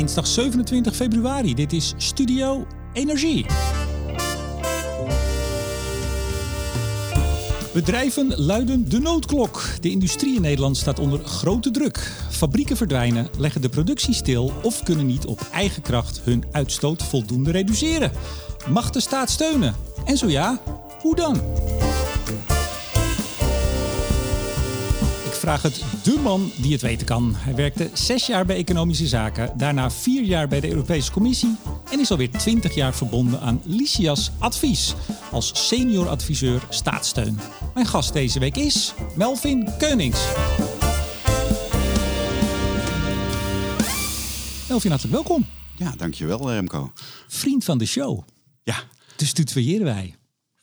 dinsdag 27 februari. Dit is Studio Energie. Bedrijven luiden de noodklok. De industrie in Nederland staat onder grote druk. Fabrieken verdwijnen, leggen de productie stil of kunnen niet op eigen kracht hun uitstoot voldoende reduceren. Mag de staat steunen? En zo ja, hoe dan? Vraag het de man die het weten kan. Hij werkte zes jaar bij Economische Zaken, daarna vier jaar bij de Europese Commissie en is alweer twintig jaar verbonden aan Lysias Advies als senior adviseur staatssteun. Mijn gast deze week is Melvin Keunings. Melvin, hartelijk welkom. Ja, dankjewel Remco. Vriend van de show. Ja. Dus tutoyeren wij.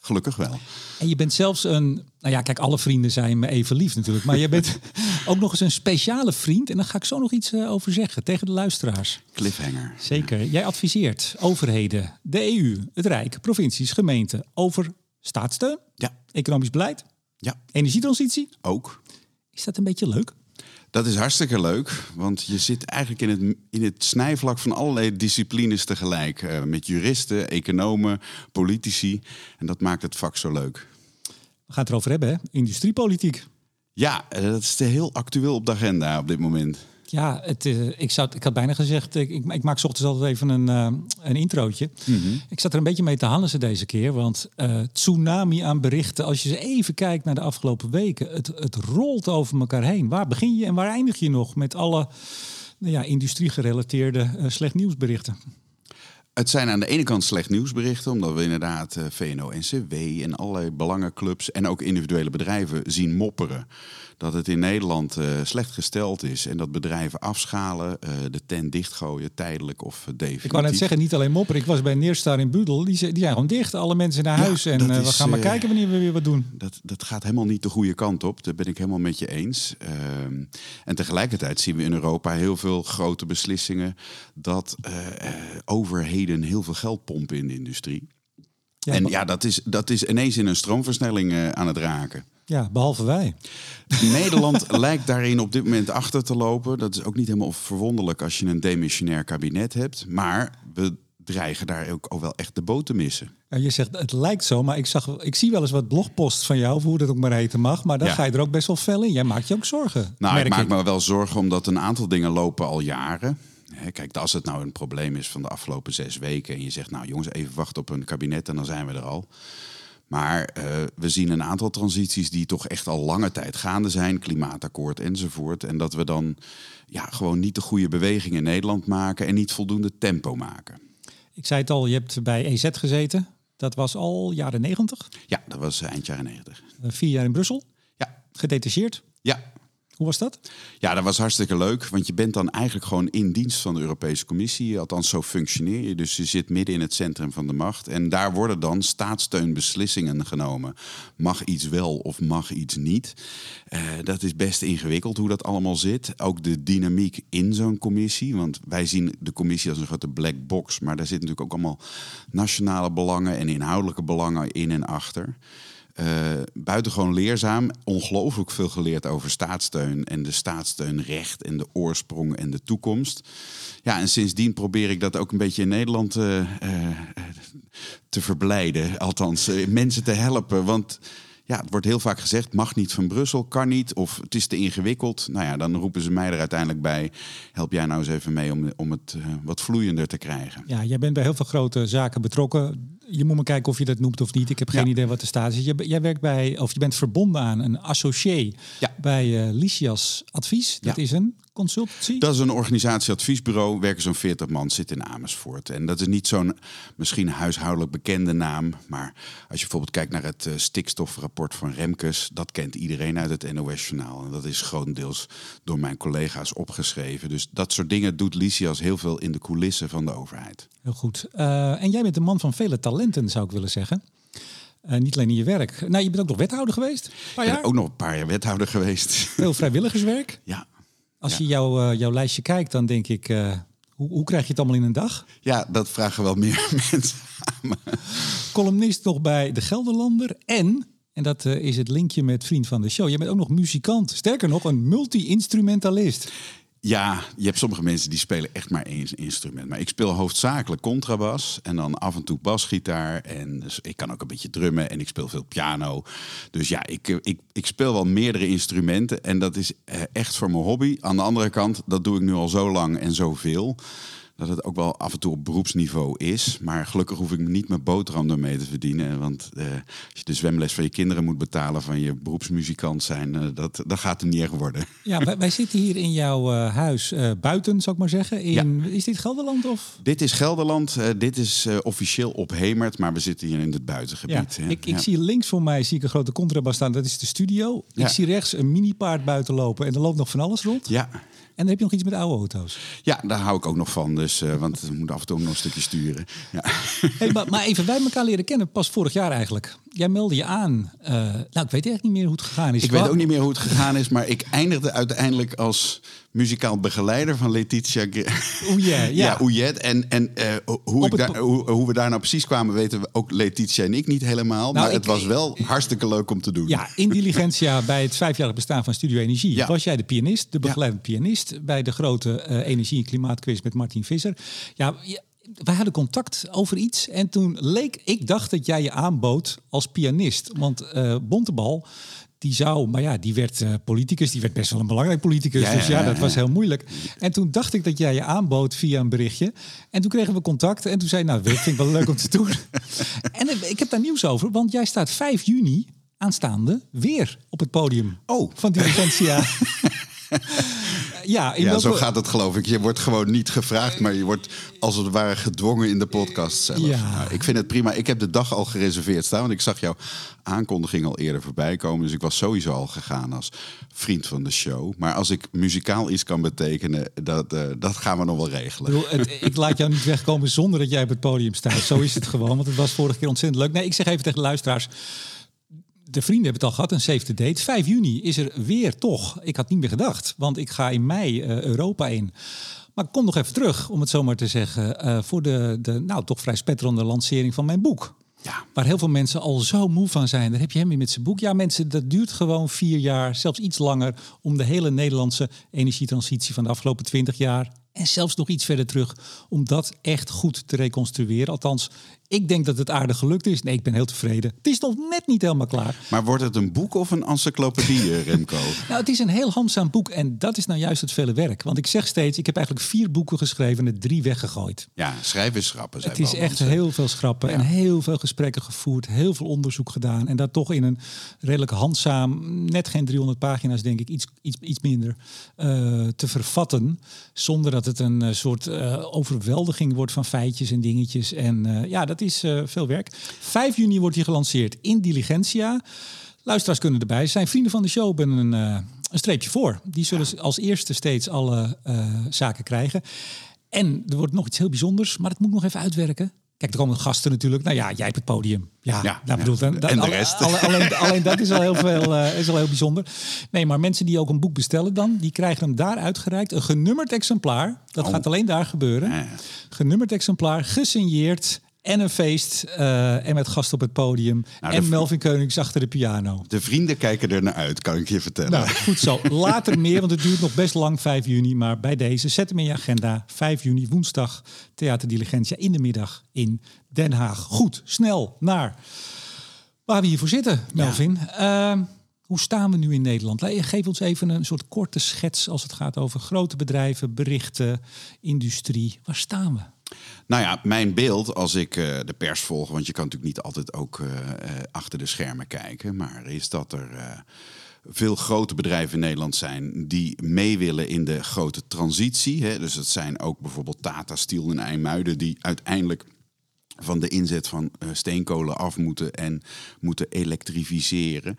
Gelukkig wel. En je bent zelfs een, nou ja, kijk, alle vrienden zijn me even lief natuurlijk. Maar je bent ook nog eens een speciale vriend. En daar ga ik zo nog iets eh, over zeggen tegen de luisteraars. Cliffhanger. Zeker. Jij adviseert overheden, de EU, het Rijk, provincies, gemeenten over staatssteun. Ja. Economisch beleid. Ja. Energietransitie. Ook. Is dat een beetje leuk? Dat is hartstikke leuk, want je zit eigenlijk in het, in het snijvlak van allerlei disciplines tegelijk. Uh, met juristen, economen, politici. En dat maakt het vak zo leuk. We gaan het erover hebben, hè? Industriepolitiek. Ja, eh, dat is heel actueel op de agenda op dit moment. Ja, het, uh, ik, zou, ik had bijna gezegd, ik, ik, ik maak ochtends altijd even een, uh, een introotje. Mm -hmm. Ik zat er een beetje mee te hannissen deze keer, want uh, tsunami aan berichten. Als je even kijkt naar de afgelopen weken, het, het rolt over elkaar heen. Waar begin je en waar eindig je nog met alle nou ja, industrie-gerelateerde slecht nieuwsberichten? Het zijn aan de ene kant slecht nieuwsberichten, omdat we inderdaad VNO-NCW en allerlei belangenclubs en ook individuele bedrijven zien mopperen dat het in Nederland uh, slecht gesteld is en dat bedrijven afschalen, uh, de tent dichtgooien, tijdelijk of definitief. Ik wou net zeggen, niet alleen mopperen. Ik was bij Neerstar in Budel, die, die zijn gewoon dicht. Alle mensen naar huis ja, en we is, gaan maar kijken wanneer we weer wat doen. Dat, dat gaat helemaal niet de goede kant op, daar ben ik helemaal met je eens. Ehm, en tegelijkertijd zien we in Europa heel veel grote beslissingen dat overheden heel veel geld pompen in de industrie. Ja, en ja, dat is, dat is ineens in een stroomversnelling uh, aan het raken. Ja, behalve wij. Nederland lijkt daarin op dit moment achter te lopen. Dat is ook niet helemaal verwonderlijk als je een demissionair kabinet hebt. Maar we dreigen daar ook, ook wel echt de boot te missen. En je zegt het lijkt zo, maar ik, zag, ik zie wel eens wat blogposts van jou, of hoe dat ook maar heten mag. Maar dan ja. ga je er ook best wel fel in. Jij maakt je ook zorgen. Nou, ik maak ik. me wel zorgen omdat een aantal dingen lopen al jaren. Kijk, als het nou een probleem is van de afgelopen zes weken en je zegt, nou jongens, even wachten op een kabinet en dan zijn we er al. Maar uh, we zien een aantal transities die toch echt al lange tijd gaande zijn, klimaatakkoord enzovoort. En dat we dan ja, gewoon niet de goede beweging in Nederland maken en niet voldoende tempo maken. Ik zei het al, je hebt bij EZ gezeten. Dat was al jaren negentig? Ja, dat was eind jaren negentig. Uh, vier jaar in Brussel? Ja. Gedetacheerd? Ja, hoe was dat? Ja, dat was hartstikke leuk. Want je bent dan eigenlijk gewoon in dienst van de Europese Commissie. Althans, zo functioneer je. Dus je zit midden in het centrum van de macht. En daar worden dan staatssteunbeslissingen genomen. Mag iets wel of mag iets niet? Uh, dat is best ingewikkeld hoe dat allemaal zit. Ook de dynamiek in zo'n commissie. Want wij zien de commissie als een grote black box. Maar daar zitten natuurlijk ook allemaal nationale belangen en inhoudelijke belangen in en achter. Uh, buitengewoon leerzaam. Ongelooflijk veel geleerd over staatssteun en de staatssteunrecht en de oorsprong en de toekomst. Ja, en sindsdien probeer ik dat ook een beetje in Nederland uh, uh, te verblijden. Althans, mensen te helpen. Want ja, het wordt heel vaak gezegd, mag niet van Brussel, kan niet, of het is te ingewikkeld. Nou ja, dan roepen ze mij er uiteindelijk bij. Help jij nou eens even mee om, om het wat vloeiender te krijgen. Ja, jij bent bij heel veel grote zaken betrokken. Je moet maar kijken of je dat noemt of niet. Ik heb geen ja. idee wat er staat. Dus jij werkt bij, of je bent verbonden aan een associé ja. bij uh, Lysias Advies. Dat ja. is een consultancy? Dat is een organisatieadviesbureau. Werken zo'n 40 man, zit in Amersfoort. En dat is niet zo'n misschien huishoudelijk bekende naam. Maar als je bijvoorbeeld kijkt naar het uh, stikstofrapport van Remkes, dat kent iedereen uit het NOS-journaal. En dat is grotendeels door mijn collega's opgeschreven. Dus dat soort dingen doet Lysias heel veel in de coulissen van de overheid. Heel goed. Uh, en jij bent een man van vele talenten, zou ik willen zeggen. Uh, niet alleen in je werk. Nou, je bent ook nog wethouder geweest. Ik ben ook nog een paar jaar wethouder geweest. Veel vrijwilligerswerk. Ja. Als je jou, uh, jouw lijstje kijkt, dan denk ik, uh, hoe, hoe, krijg je het allemaal in een dag? Ja, dat vragen wel meer mensen aan me. Columnist nog bij De Gelderlander en, en dat uh, is het linkje met vriend van de show, je bent ook nog muzikant. Sterker nog, een multi-instrumentalist. Ja, je hebt sommige mensen die spelen echt maar één instrument. Maar ik speel hoofdzakelijk contrabas en dan af en toe basgitaar. En dus ik kan ook een beetje drummen en ik speel veel piano. Dus ja, ik, ik, ik speel wel meerdere instrumenten en dat is eh, echt voor mijn hobby. Aan de andere kant, dat doe ik nu al zo lang en zoveel dat het ook wel af en toe op beroepsniveau is. Maar gelukkig hoef ik me niet mijn boterham ermee te verdienen. Want uh, als je de zwemles van je kinderen moet betalen van je beroepsmuzikant zijn, uh, dat, dat gaat er niet echt worden. Ja, wij, wij zitten hier in jouw uh, huis buiten, zou ik maar zeggen. In, ja. Is dit Gelderland? Of? Dit is Gelderland. dit is officieel op Hemert, maar we zitten hier in het buitengebied. Ja, ik, ik ja. zie links voor mij zie ik een grote contrabas staan. Dat is de studio. Ik zie rechts een mini-paard buiten lopen en er loopt nog van alles rond. Ja. En dan heb je nog iets met oude auto's. Ja, daar hou ik ook nog van. Dus, uh, want we moeten af en toe nog een stukje sturen. Ja. Hey, maar, maar, even, wij elkaar leren kennen pas vorig jaar eigenlijk. Jij meldde je aan. Uh, nou, ik weet eigenlijk niet meer hoe het gegaan is. Ik weet ook niet meer hoe het gegaan is. Maar ik eindigde uiteindelijk als muzikaal begeleider van Letitia Ouillet. Ja, ja. En, en uh, hoe, ik daar, hoe, hoe, we daar nou precies kwamen, weten we ook Letitia en ik niet helemaal. Nou, maar ik, het was wel hartstikke leuk om te doen. Ja, in Diligentia bij het vijfjarig bestaan van Studio Energie ja. was jij de pianist, de begeleidend pianist bij de grote uh, energie- en klimaatquiz met Martin Visser. Ja, wij hadden contact over iets en toen leek ik dacht dat jij je aanbood als pianist, want uh, Bontebal die zou, maar ja, die werd uh, politicus, die werd best wel een belangrijk politicus. Ja, dus ja, dat was heel moeilijk. En toen dacht ik dat jij je aanbood via een berichtje. En toen kregen we contact en toen zei nou, dat vind ik wel leuk om te doen. en ik heb daar nieuws over, want jij staat 5 juni aanstaande weer op het podium oh. van Diligentia. ja, ja zo gaat het geloof ik. Je wordt gewoon niet gevraagd, maar je wordt als het ware gedwongen in de podcast zelf. Ja. Nou, ik vind het prima. Ik heb de dag al gereserveerd staan, want ik zag jouw aankondiging al eerder voorbij komen. Dus ik was sowieso al gegaan als vriend van de show. Maar als ik muzikaal iets kan betekenen, dat, uh, dat gaan we nog wel regelen. Ik, bedoel, het, ik laat jou niet wegkomen zonder dat jij op het podium staat. Zo is het gewoon, want het was vorige keer ontzettend leuk. Nee, ik zeg even tegen de luisteraars de vrienden hebben het al gehad, een the date. 5 juni is er weer toch. Ik had niet meer gedacht, want ik ga in mei uh, Europa in. Maar ik kom nog even terug, om het zo maar te zeggen, uh, voor de, de nou, toch vrij spetterende lancering van mijn boek. Ja. Waar heel veel mensen al zo moe van zijn. Daar heb je hem weer met zijn boek. Ja, mensen, dat duurt gewoon vier jaar, zelfs iets langer, om de hele Nederlandse energietransitie van de afgelopen twintig jaar en zelfs nog iets verder terug om dat echt goed te reconstrueren. Althans, ik denk dat het aardig gelukt is. Nee, ik ben heel tevreden. Het is nog net niet helemaal klaar. Maar wordt het een boek of een encyclopedie, Remco? nou, het is een heel handzaam boek. En dat is nou juist het vele werk. Want ik zeg steeds, ik heb eigenlijk vier boeken geschreven en drie weggegooid. Ja, schrijven is schrappen. Het is echt heel veel schrappen. Ja. En heel veel gesprekken gevoerd. Heel veel onderzoek gedaan. En dat toch in een redelijk handzaam, net geen 300 pagina's denk ik, iets, iets, iets minder, uh, te vervatten. Zonder dat het een uh, soort uh, overweldiging wordt van feitjes en dingetjes. En ja, dat is veel werk. 5 juni wordt hij gelanceerd in Diligentia. Luisteraars kunnen erbij zijn. Vrienden van de show hebben een, een streepje voor. Die zullen ja. als eerste steeds alle zaken krijgen. En er wordt nog iets heel bijzonders, maar dat moet ik nog even uitwerken. Kijk, er komen gasten natuurlijk. Nou ja, jij hebt het podium. Ja, ja, nou, bedoel. Dan, en de rest. Alle, alleen, alleen, dat is al heel veel, uh, is al heel bijzonder. Nee, maar mensen die ook een boek bestellen dan, die krijgen hem daar uitgereikt. Een genummerd exemplaar. Dat oh. gaat alleen daar gebeuren. Ja. Genummerd exemplaar, gesigneerd en een feest uh, en met gast op het podium. Nou, en Melvin Keunings achter de piano. De vrienden kijken er naar uit, kan ik je vertellen. Nou, goed zo. Later meer, want het duurt nog best lang, 5 juni. Maar bij deze, zet hem in je agenda. 5 juni, woensdag, Theater Diligentia in de middag in Den Haag. Goed, snel naar waar we hiervoor zitten, Melvin. Ja. Uh, hoe staan we nu in Nederland? Geef ons even een soort korte schets als het gaat over grote bedrijven, berichten, industrie. Waar staan we? Nou ja, mijn beeld als ik uh, de pers volg, want je kan natuurlijk niet altijd ook uh, uh, achter de schermen kijken, maar is dat er veel grote bedrijven in Nederland zijn die mee willen in de grote transitie. Hè? Dus het zijn ook bijvoorbeeld Tata Steel en IJmuiden die uiteindelijk van de inzet van steenkolen af moeten en moeten elektrificeren.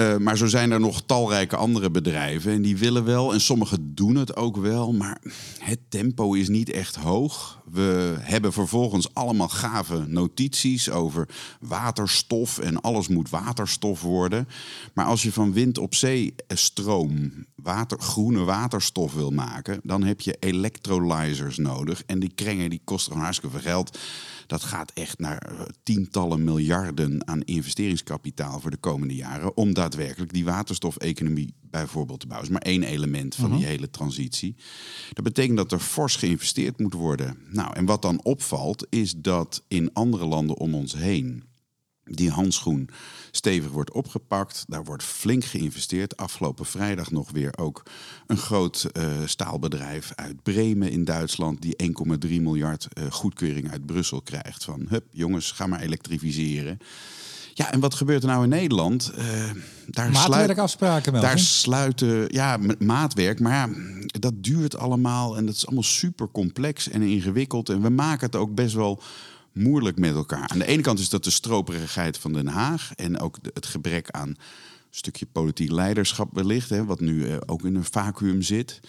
Uh, maar zo zijn er nog talrijke andere bedrijven en die willen wel en sommigen doen het ook wel, maar het tempo is niet echt hoog. We hebben vervolgens allemaal gave notities over waterstof en alles moet waterstof worden. Maar als je van wind op zee stroom water, groene waterstof wil maken, dan heb je electrolyzers nodig en die kringen die kosten gewoon hartstikke veel geld. Dat gaat echt naar tientallen miljarden aan investeringskapitaal voor de komende jaren om daadwerkelijk die waterstofeconomie bijvoorbeeld te bouwen. Dat is maar één element van die hele transitie. Dat betekent dat er fors geïnvesteerd moet worden. Nou, en wat dan opvalt, is dat in andere landen om ons heen die handschoen stevig wordt opgepakt. Daar wordt flink geïnvesteerd. Afgelopen vrijdag nog weer ook een groot uh, staalbedrijf uit Bremen in Duitsland... die 1,3 miljard uh, goedkeuring uit Brussel krijgt. Van, hup, jongens, ga maar elektrificeren. Ja, en wat gebeurt er nou in Nederland? Uh, daar Maatwerkafspraken wel. Daar sluiten, ja, maatwerk. Maar ja, dat duurt allemaal en dat is allemaal super complex en ingewikkeld. En we maken het ook best wel moeilijk met elkaar. Aan de ene kant is dat de stroperigheid van Den Haag en ook het gebrek aan een stukje politiek leiderschap wellicht, hè, wat nu uh, ook in een vacuüm zit.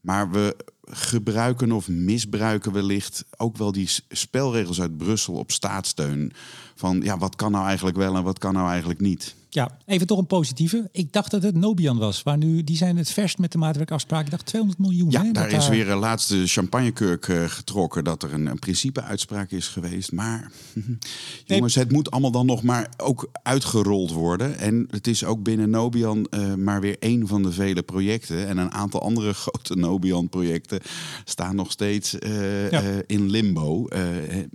Maar we gebruiken of misbruiken wellicht ook wel die spelregels uit Brussel op staatssteun. Van ja, wat kan nou eigenlijk wel en wat kan nou eigenlijk niet? Ja, even toch een positieve. Ik dacht dat het Nobian was, waar nu die zijn het verst met de maatwerkafspraak. Ik dacht 200 miljoen. Ja, hè, daar is weer een laatste champagnekurk uh, getrokken dat er een, een principe-uitspraak is geweest. Maar jongens, het moet allemaal dan nog maar ook uitgerold worden. En het is ook binnen Nobian uh, maar weer één van de vele projecten. En een aantal andere grote Nobian-projecten staan nog steeds uh, ja. in limbo.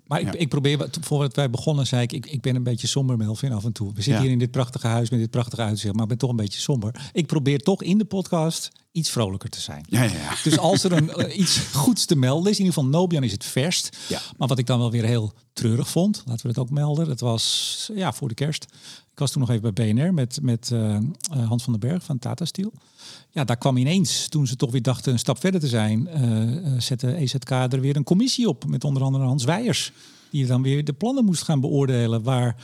maar ja. ik, ik probeer, voordat wij begonnen, zei ik, ik, ik ben een beetje somber, Melvin, af en toe. We zitten ja. hier in dit prachtige huis met dit prachtige uitzicht, maar ik ben toch een beetje somber. Ik probeer toch in de podcast iets vrolijker te zijn. Ja, ja, ja. Dus als er een, uh, iets goeds te melden is, in ieder geval Nobian is het verst. Maar wat ik dan wel weer heel treurig vond, laten we het ook melden, dat was ja, voor de kerst. Ik was toen nog even bij BNR met, met uh, Hans van den Berg van Tata Steel. Ja, daar kwam ineens, toen ze toch weer dachten een stap verder te zijn, uh, zette EZK er weer een commissie op met onder andere Hans Weijers. Die dan weer de plannen moest gaan beoordelen waar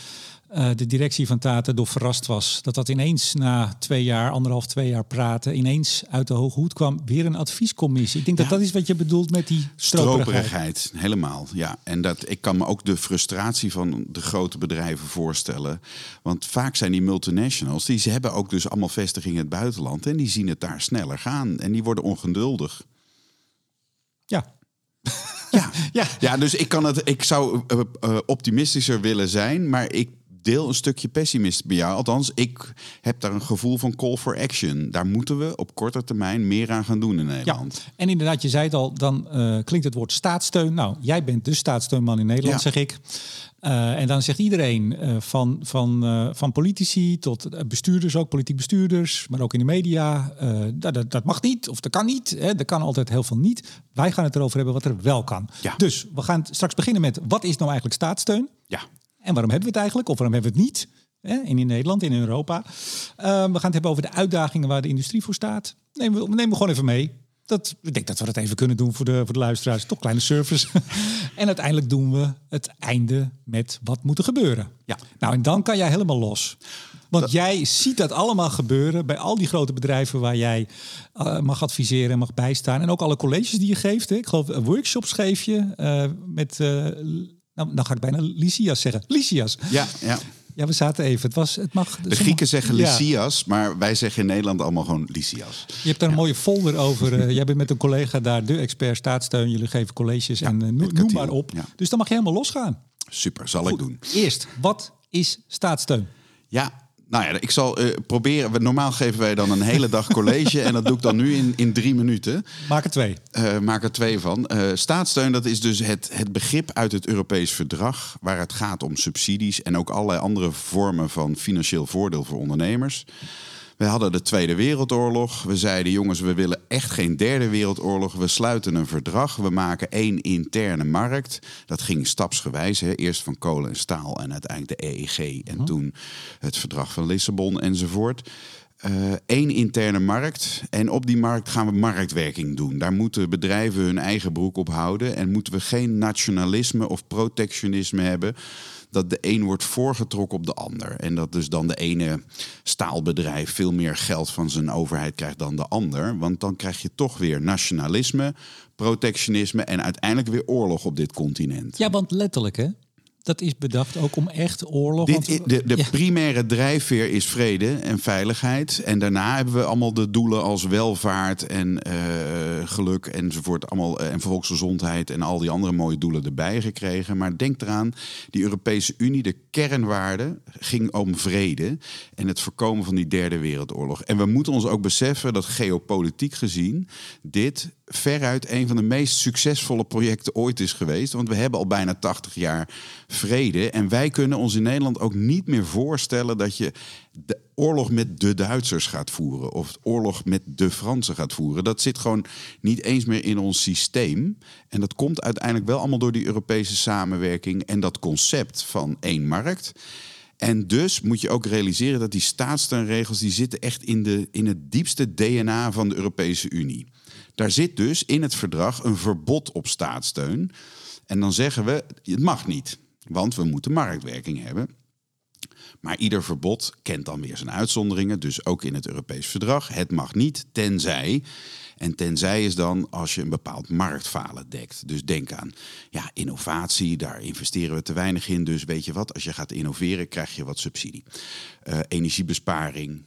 uh, de directie van Tata door verrast was. Dat dat ineens na twee jaar, anderhalf, twee jaar praten, ineens uit de hoge hoed kwam. Weer een adviescommissie. Ik denk ja. dat dat is wat je bedoelt met die stroperigheid. stroperigheid. Helemaal, ja. En dat, ik kan me ook de frustratie van de grote bedrijven voorstellen. Want vaak zijn die multinationals, die ze hebben ook dus allemaal vestigingen in het buitenland. En die zien het daar sneller gaan. En die worden ongeduldig. Ja, ja, ja. ja, dus ik, kan het, ik zou uh, uh, optimistischer willen zijn, maar ik deel een stukje pessimist bij jou. Althans, ik heb daar een gevoel van call for action. Daar moeten we op korte termijn meer aan gaan doen in Nederland. Ja, en inderdaad, je zei het al, dan uh, klinkt het woord staatssteun. Nou, jij bent de staatssteunman in Nederland, ja. zeg ik. Uh, en dan zegt iedereen, uh, van, van, uh, van politici tot bestuurders, ook politiek bestuurders, maar ook in de media, dat, dat, dat, mag niet of dat kan niet. Hè, dat kan altijd heel veel niet. Wij gaan het erover hebben wat er wel kan. Ja. Dus we gaan straks beginnen met wat is nou eigenlijk staatssteun? Ja. En waarom hebben we het eigenlijk? Of waarom hebben we het niet? Hè? In, Nederland, in Europa. we gaan het hebben over de uitdagingen waar de industrie voor staat. Nemen we, nemen we gewoon even mee. Dat, ik denk dat we dat even kunnen doen voor de, voor de luisteraars. Toch kleine service. en uiteindelijk doen we het einde met wat moet er gebeuren. Ja. Nou, en dan kan jij helemaal los. Want dat... jij ziet dat allemaal gebeuren bij al die grote bedrijven waar jij uh, mag adviseren en mag bijstaan. En ook alle colleges die je geeft. Hè. Ik geloof workshops geef je uh, met... Uh, nou, dan ga ik bijna Lysias zeggen. Lysias. Ja, ja. Ja, we zaten even. Het was, het mag, de Grieken zeggen Lysias, ja. maar wij zeggen in Nederland allemaal gewoon Lysias. Je hebt daar een mooie folder over. Uh, jij bent met een collega daar, de expert staatssteun. Jullie geven colleges ja, en uh, noem, noem maar op. Dus dan mag je helemaal losgaan. Super, zal Goed. ik doen. Eerst, wat is staatssteun? Ja, nou ja, ik zal uh, proberen. Normaal geven wij dan een hele dag college. en dat doe ik dan nu in, in drie minuten. Maak er twee. Uh, maak er twee van. Uh, staatssteun, dat is dus het, het begrip uit het Europees Verdrag. waar het gaat om subsidies. en ook allerlei andere vormen van financieel voordeel voor ondernemers. We hadden de Tweede Wereldoorlog. We zeiden, jongens, we willen echt geen derde wereldoorlog. We sluiten een verdrag. We maken één interne markt. Dat ging stapsgewijs. Hè. Eerst van kolen en staal en uiteindelijk de EEG. En oh. toen het verdrag van Lissabon enzovoort. Eén uh, interne markt. En op die markt gaan we marktwerking doen. Daar moeten bedrijven hun eigen broek op houden. En moeten we geen nationalisme of protectionisme hebben dat de een wordt voorgetrokken op de ander. En dat dus dan de ene staalbedrijf veel meer geld van zijn overheid krijgt dan de ander. Want dan krijg je toch weer nationalisme, protectionisme en uiteindelijk weer oorlog op dit continent. Ja, want letterlijk hè. Dat is bedacht ook om echt oorlog... Dit, want- de de Ja. primaire drijfveer is vrede en veiligheid. En daarna hebben we allemaal de doelen als welvaart en eh, geluk enzovoort. Allemaal, eh, en volksgezondheid en al die andere mooie doelen erbij gekregen. Maar denk eraan, die Europese Unie, de kernwaarde ging om vrede. En het voorkomen van die derde wereldoorlog. En we moeten ons ook beseffen dat geopolitiek gezien dit veruit een van de meest succesvolle projecten ooit is geweest. Want we hebben al bijna 80 jaar vrede. En wij kunnen ons in Nederland ook niet meer voorstellen dat je de oorlog met de Duitsers gaat voeren. Of oorlog met de Fransen gaat voeren. Dat zit gewoon niet eens meer in ons systeem. En dat komt uiteindelijk wel allemaal door die Europese samenwerking en dat concept van één markt. En dus moet je ook realiseren dat die staatssteunregels die zitten echt in, de, in het diepste DNA van de Europese Unie. Daar zit dus in het verdrag een verbod op staatssteun. En dan zeggen we, het mag niet, want we moeten marktwerking hebben. Maar ieder verbod kent dan weer zijn uitzonderingen, dus ook in het Europees verdrag. Het mag niet, tenzij. En tenzij is dan als je een bepaald marktfalen dekt. Dus denk aan ja, innovatie, daar investeren we te weinig in. Dus weet je wat, als je gaat innoveren, krijg je wat subsidie. Eh, energiebesparing,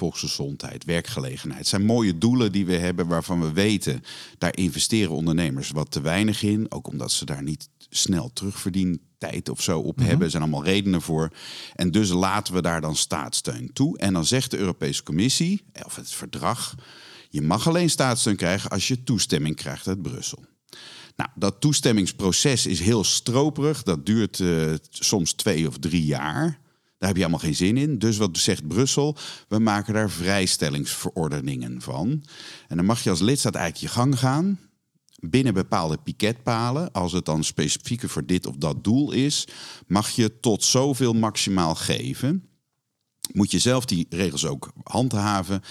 volksgezondheid, werkgelegenheid. Het zijn mooie doelen die we hebben waarvan we weten, daar investeren ondernemers wat te weinig in. Ook omdat ze daar niet snel terugverdienen tijd of zo op hebben. Er zijn allemaal redenen voor. En dus laten we daar dan staatssteun toe. En dan zegt de Europese Commissie, of het verdrag, je mag alleen staatssteun krijgen als je toestemming krijgt uit Brussel. Nou, dat toestemmingsproces is heel stroperig. Dat duurt eh, soms twee of drie jaar. Daar heb je allemaal geen zin in. Dus wat zegt Brussel? We maken daar vrijstellingsverordeningen van. En dan mag je als lidstaat eigenlijk je gang gaan. Binnen bepaalde piketpalen, als het dan specifieker voor dit of dat doel is, mag je tot zoveel maximaal geven. Moet je zelf die regels ook handhaven.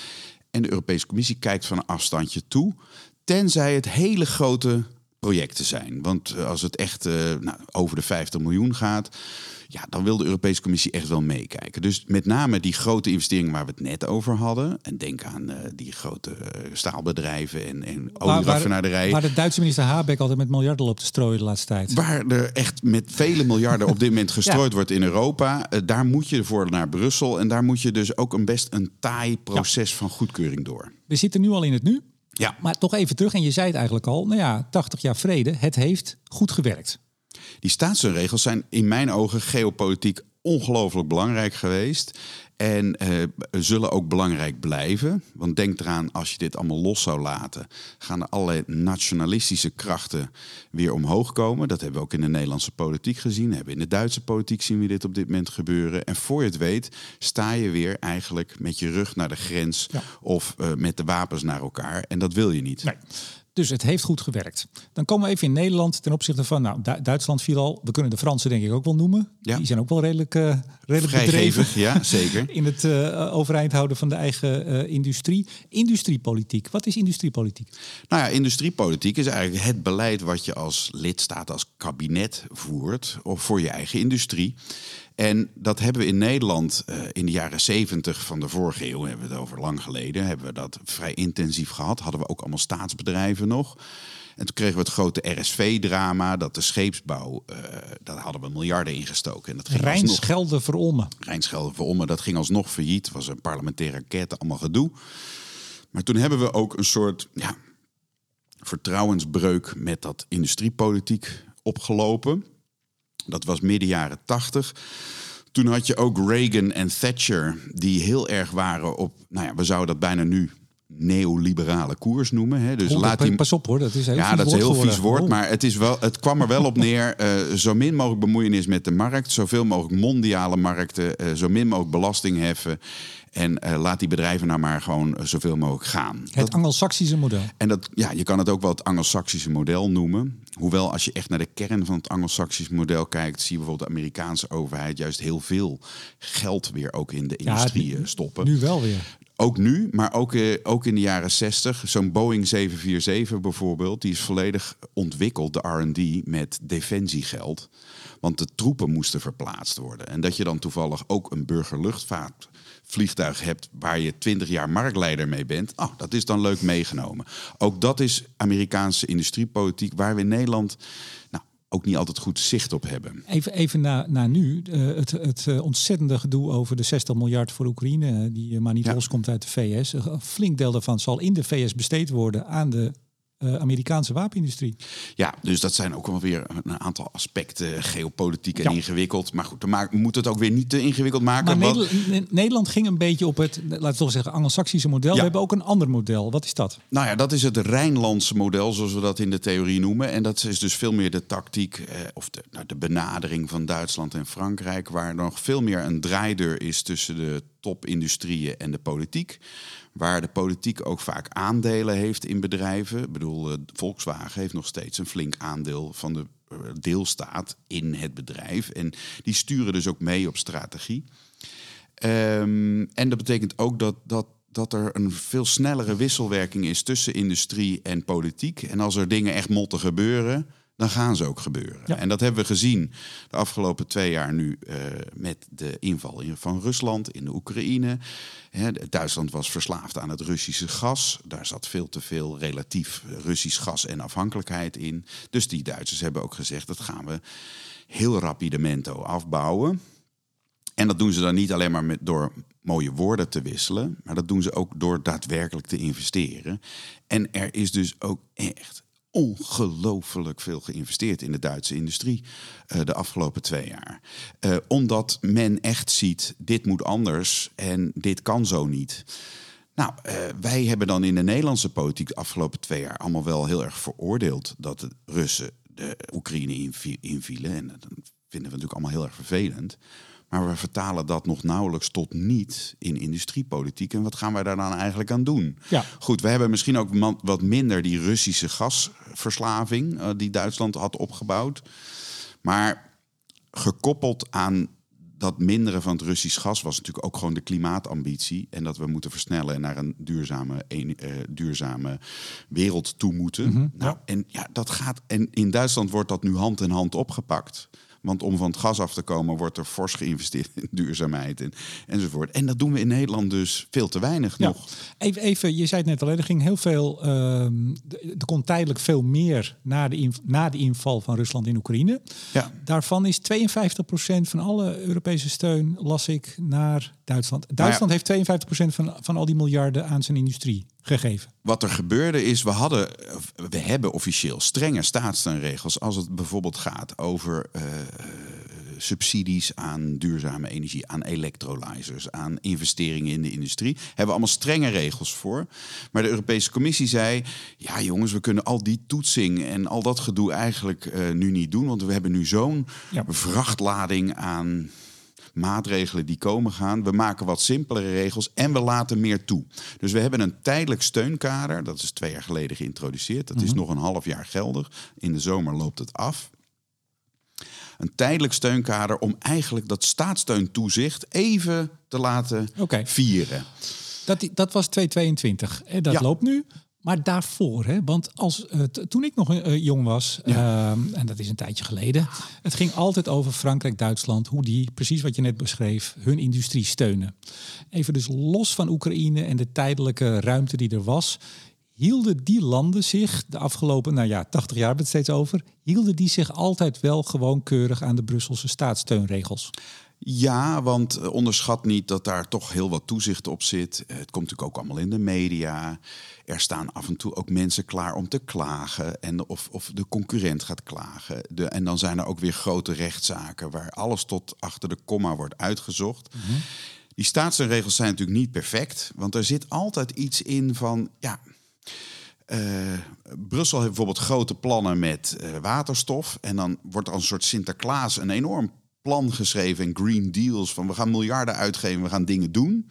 En de Europese Commissie kijkt van een afstandje toe. Tenzij het hele grote projecten zijn. Want eh, als het echt eh, nou, over de 50 miljoen gaat, ja, dan wil de Europese Commissie echt wel meekijken. Dus met name die grote investeringen waar we het net over hadden. En denk aan eh, die grote staalbedrijven en, en Waar, waar, olieraffinaderijen. waar de Duitse minister Habeck altijd met miljarden op te strooien de laatste tijd. Waar er echt met vele miljarden op dit moment gestrooid wordt in Europa. daar moet je voor naar Brussel. En daar moet je dus ook een best een taai proces van goedkeuring door. We zitten nu al in het nu. Ja. Maar toch even terug, en je zei het eigenlijk al. Nou ja, 80 jaar vrede, het heeft goed gewerkt. Die staatssteunregels zijn in mijn ogen geopolitiek ongelooflijk belangrijk geweest. En eh, zullen ook belangrijk blijven. Want denk eraan, als je dit allemaal los zou laten, gaan er allerlei nationalistische krachten weer omhoog komen. Dat hebben we ook in de Nederlandse politiek gezien. Hebben in de Duitse politiek zien we dit op dit moment gebeuren. En voor je het weet, sta je weer eigenlijk met je rug naar de grens Ja. of eh, met de wapens naar elkaar. En dat wil je niet. Nee. Dus het heeft goed gewerkt. Dan komen we even in Nederland ten opzichte van, nou, Du- Duitsland viel al. We kunnen de Fransen denk ik ook wel noemen. Ja. Die zijn ook wel redelijk, eh redelijk bedreven Vrijgevig, ja, zeker. in het eh, overeind houden van de eigen eh, industrie. Industriepolitiek. Wat is industriepolitiek? Nou ja, industriepolitiek is eigenlijk het beleid wat je als lidstaat, als kabinet voert of voor je eigen industrie. En dat hebben we in Nederland eh, in de jaren zeventig van de vorige eeuw, hebben we het over lang geleden, hebben we dat vrij intensief gehad. Hadden we ook allemaal staatsbedrijven nog. En toen kregen we het grote RSV-drama, dat de scheepsbouw, eh, daar hadden we miljarden in gestoken. En dat ging alsnog- Rijnsgelden verolmen. Rijnschelde voor dat ging alsnog failliet. was een parlementaire enquête, allemaal gedoe. Maar toen hebben we ook een soort ja, vertrouwensbreuk met dat industriepolitiek opgelopen. Dat was midden jaren tachtig. Toen had je ook Reagan en Thatcher, die heel erg waren op, nou ja, we zouden dat bijna nu neoliberale koers noemen. Hè? Dus Oh, laat die, Pas op hoor, dat is een heel ja, vies dat is een heel woord vies woord, geworden. maar het, is wel, het kwam er wel op neer. eh, zo min mogelijk bemoeienis met de markt, zoveel mogelijk mondiale markten, eh, zo min mogelijk belasting heffen. En eh, laat die bedrijven nou maar gewoon zoveel mogelijk gaan. Het Anglo-Saxische model. En dat, ja, je kan het ook wel het Anglo-Saxische model noemen. Hoewel, als je echt naar de kern van het Anglo-Saxische model kijkt, zie je bijvoorbeeld de Amerikaanse overheid juist heel veel geld weer ook in de industrie stoppen. Nu wel weer. Ook nu, maar ook, eh, ook in de jaren 60. Zo'n Boeing 747 bijvoorbeeld, die is volledig ontwikkeld, de RD, met defensiegeld. Want de troepen moesten verplaatst worden. En dat je dan toevallig ook een burgerluchtvaatvliegtuig hebt waar je 20 jaar marktleider mee bent, oh, dat is dan leuk meegenomen. Ook dat is Amerikaanse industriepolitiek, waar we in Nederland nou, ook niet altijd goed zicht op hebben. Even, even naar, naar nu. Uh, het, het uh, ontzettende gedoe over de 60 miljard voor Oekraïne, die maar niet ja. loskomt uit de VS. Een flink deel daarvan zal in de VS besteed worden aan de uh, Amerikaanse wapenindustrie. Ja, dus dat zijn ook wel weer een aantal aspecten, geopolitiek en ja. ingewikkeld. Maar goed, we moeten het ook weer niet te ingewikkeld maken. Maar. Nederland, Nederland ging een beetje op het, laten we toch zeggen, Anglo-Saxische model. Ja. We hebben ook een ander model. Wat is dat? Nou ja, dat is het Rijnlandse model, zoals we dat in de theorie noemen. En dat is dus veel meer de tactiek eh, of de, nou, de benadering van Duitsland en Frankrijk, waar nog veel meer een draaideur is tussen de topindustrieën en de politiek. Waar de politiek ook vaak aandelen heeft in bedrijven. Ik bedoel, Volkswagen heeft nog steeds een flink aandeel van de deelstaat in het bedrijf. En die sturen dus ook mee op strategie. Um, en dat betekent ook dat, dat, dat er een veel snellere wisselwerking is tussen industrie en politiek. En als er dingen echt motten gebeuren, dan gaan ze ook gebeuren. Ja. En dat hebben we gezien de afgelopen twee jaar nu uh, met de inval van Rusland in de Oekraïne. Duitsland was verslaafd aan het Russische gas. Daar zat veel te veel relatief Russisch gas en afhankelijkheid in. Dus die Duitsers hebben ook gezegd dat gaan we heel rapidemento afbouwen. En dat doen ze dan niet alleen maar met, door mooie woorden te wisselen, maar dat doen ze ook door daadwerkelijk te investeren. En er is dus ook echt ongelooflijk veel geïnvesteerd in de Duitse industrie uh, de afgelopen twee jaar. Uh, omdat men echt ziet, dit moet anders en dit kan zo niet. Nou, uh, wij hebben dan in de Nederlandse politiek de afgelopen twee jaar allemaal wel heel erg veroordeeld dat de Russen de Oekraïne invielen. En dat vinden we natuurlijk allemaal heel erg vervelend. Maar we vertalen dat nog nauwelijks tot niet in industriepolitiek. En wat gaan wij daar dan eigenlijk aan doen? Ja. Goed, we hebben misschien ook wat minder die Russische gasverslaving uh, die Duitsland had opgebouwd. Maar gekoppeld aan dat minderen van het Russisch gas was natuurlijk ook gewoon de klimaatambitie. En dat we moeten versnellen en naar een duurzame, een, uh, duurzame wereld toe moeten. Mm -hmm. nou, ja. En ja, dat gaat. En in Duitsland wordt dat nu hand in hand opgepakt. Want om van het gas af te komen, wordt er fors geïnvesteerd in duurzaamheid en, enzovoort. En dat doen we in Nederland dus veel te weinig ja. nog. Even, even, je zei het net al, er ging heel veel. Uh, er komt tijdelijk veel meer na de, na de inval van Rusland in Oekraïne. Ja. Daarvan is 52% van alle Europese steun, las ik, naar Duitsland. Duitsland nou ja. heeft 52% van, van al die miljarden aan zijn industrie gegeven. Wat er gebeurde is, we, hadden, we hebben officieel strenge staatssteunregels als het bijvoorbeeld gaat over uh, subsidies aan duurzame energie, aan electrolyzers, aan investeringen in de industrie. Hebben we allemaal strenge regels voor. Maar de Europese Commissie zei: ja, jongens, we kunnen al die toetsing en al dat gedoe eigenlijk uh, nu niet doen, want we hebben nu zo'n ja. vrachtlading aan maatregelen die komen gaan. We maken wat simpelere regels en we laten meer toe. Dus we hebben een tijdelijk steunkader. Dat is twee jaar geleden geïntroduceerd. Dat mm -hmm. is nog een half jaar geldig. In de zomer loopt het af. Een tijdelijk steunkader om eigenlijk dat staatssteuntoezicht even te laten okay. vieren. Dat, dat was 2022. Dat ja. loopt nu. Maar daarvoor, hè, want als, uh, toen ik nog uh, jong was, ja. uh, en dat is een tijdje geleden, het ging altijd over Frankrijk, Duitsland, hoe die, precies wat je net beschreef, hun industrie steunen. Even dus los van Oekraïne en de tijdelijke ruimte die er was, hielden die landen zich de afgelopen, nou ja, 80 jaar hebben het steeds over, hielden die zich altijd wel gewoon keurig aan de Brusselse staatssteunregels? Ja, want onderschat niet dat daar toch heel wat toezicht op zit. Het komt natuurlijk ook allemaal in de media. Er staan af en toe ook mensen klaar om te klagen. En of, of de concurrent gaat klagen. De, en dan zijn er ook weer grote rechtszaken waar alles tot achter de komma wordt uitgezocht. Mm -hmm. Die staatsregels zijn natuurlijk niet perfect. Want er zit altijd iets in van. Ja, uh, Brussel heeft bijvoorbeeld grote plannen met uh, waterstof. En dan wordt er als een soort Sinterklaas een enorm plan geschreven en green deals van we gaan miljarden uitgeven, we gaan dingen doen.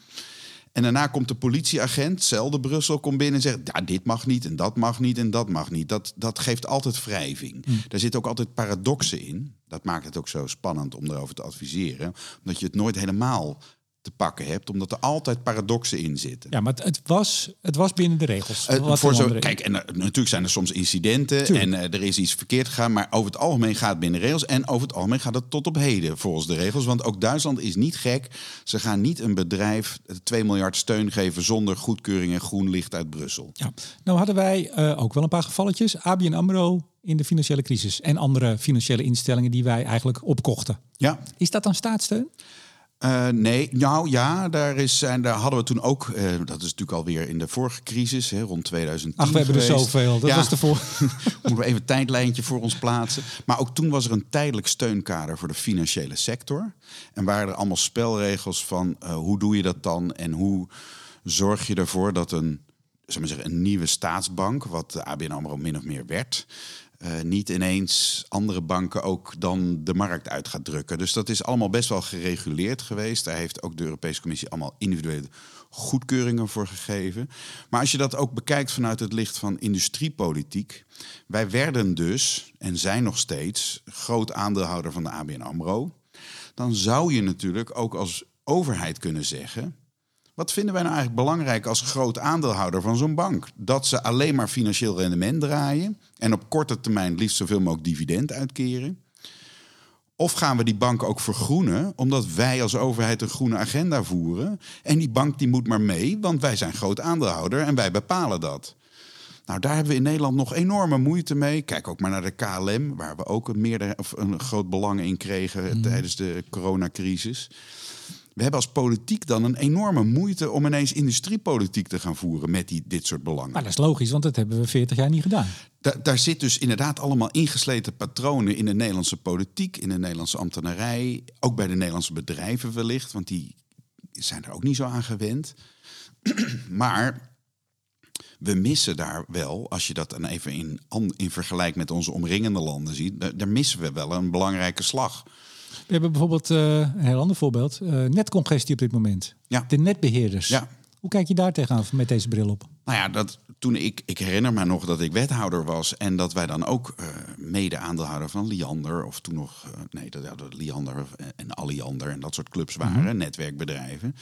En daarna komt de politieagent, zelfde Brussel, komt binnen en zegt: ja, dit mag niet en dat mag niet en dat mag niet. Dat, dat geeft altijd wrijving. Mm. Daar zitten ook altijd paradoxen in. Dat maakt het ook zo spannend om erover te adviseren. Omdat je het nooit helemaal te pakken hebt, omdat er altijd paradoxen in zitten. Ja, maar het was, het was binnen de regels. Uh, voor zo, kijk, en uh, natuurlijk zijn er soms incidenten Tuurlijk. en uh, er is iets verkeerd gegaan, maar over het algemeen gaat het binnen de regels en over het algemeen gaat het tot op heden volgens de regels. Want ook Duitsland is niet gek. Ze gaan niet een bedrijf 2 miljard steun geven zonder goedkeuring en groen licht uit Brussel. Ja, nou hadden wij ook wel een paar gevalletjes. ABN AMRO in de financiële crisis. En andere financiële instellingen die wij eigenlijk opkochten. Ja. Is dat dan staatssteun? Uh, nee, nou ja, daar, is, en daar hadden we toen ook, uh, dat is natuurlijk alweer in de vorige crisis, hè, rond 2010. Ach, we hebben geweest. er zoveel. Dat Ja. was de voor. Moeten we even een tijdlijntje voor ons plaatsen. Maar ook toen was er een tijdelijk steunkader voor de financiële sector. En waren er allemaal spelregels van uh, hoe doe je dat dan en hoe zorg je ervoor dat een, zeg maar zeggen, een nieuwe staatsbank, wat de ABN AMRO min of meer werd, uh, niet ineens andere banken ook dan de markt uit gaat drukken. Dus dat is allemaal best wel gereguleerd geweest. Daar heeft ook de Europese Commissie allemaal individuele goedkeuringen voor gegeven. Maar als je dat ook bekijkt vanuit het licht van industriepolitiek. Wij werden dus, en zijn nog steeds, groot aandeelhouder van de ABN AMRO. Dan zou je natuurlijk ook als overheid kunnen zeggen... Wat vinden wij nou eigenlijk belangrijk als groot aandeelhouder van zo'n bank? Dat ze alleen maar financieel rendement draaien en op korte termijn liefst zoveel mogelijk dividend uitkeren? Of gaan we die bank ook vergroenen, omdat wij als overheid een groene agenda voeren? En die bank die moet maar mee, want wij zijn groot aandeelhouder en wij bepalen dat. Nou, daar hebben we in Nederland nog enorme moeite mee. Kijk ook maar naar de KLM, waar we ook een, meerder, of een groot belang in kregen mm. tijdens de coronacrisis. We hebben als politiek dan een enorme moeite om ineens industriepolitiek te gaan voeren met die, dit soort belangen. Maar dat is logisch, want dat hebben we 40 jaar niet gedaan. Da daar zit dus inderdaad allemaal ingesleten patronen in de Nederlandse politiek, in de Nederlandse ambtenarij, ook bij de Nederlandse bedrijven wellicht, want die zijn er ook niet zo aan gewend. maar we missen daar wel, als je dat dan even in, in vergelijk met onze omringende landen ziet, daar missen we wel een belangrijke slag. We hebben bijvoorbeeld uh, een heel ander voorbeeld. Uh, netcongestie op dit moment. Ja. De netbeheerders. Ja. Hoe kijk je daar tegenaan met deze bril op? Nou ja, dat, toen ik, ik herinner me nog dat ik wethouder was en dat wij dan ook uh, mede aandeelhouder van Liander, of toen nog, nee, dat, dat Liander en Alliander en dat soort clubs waren, mm -hmm. netwerkbedrijven.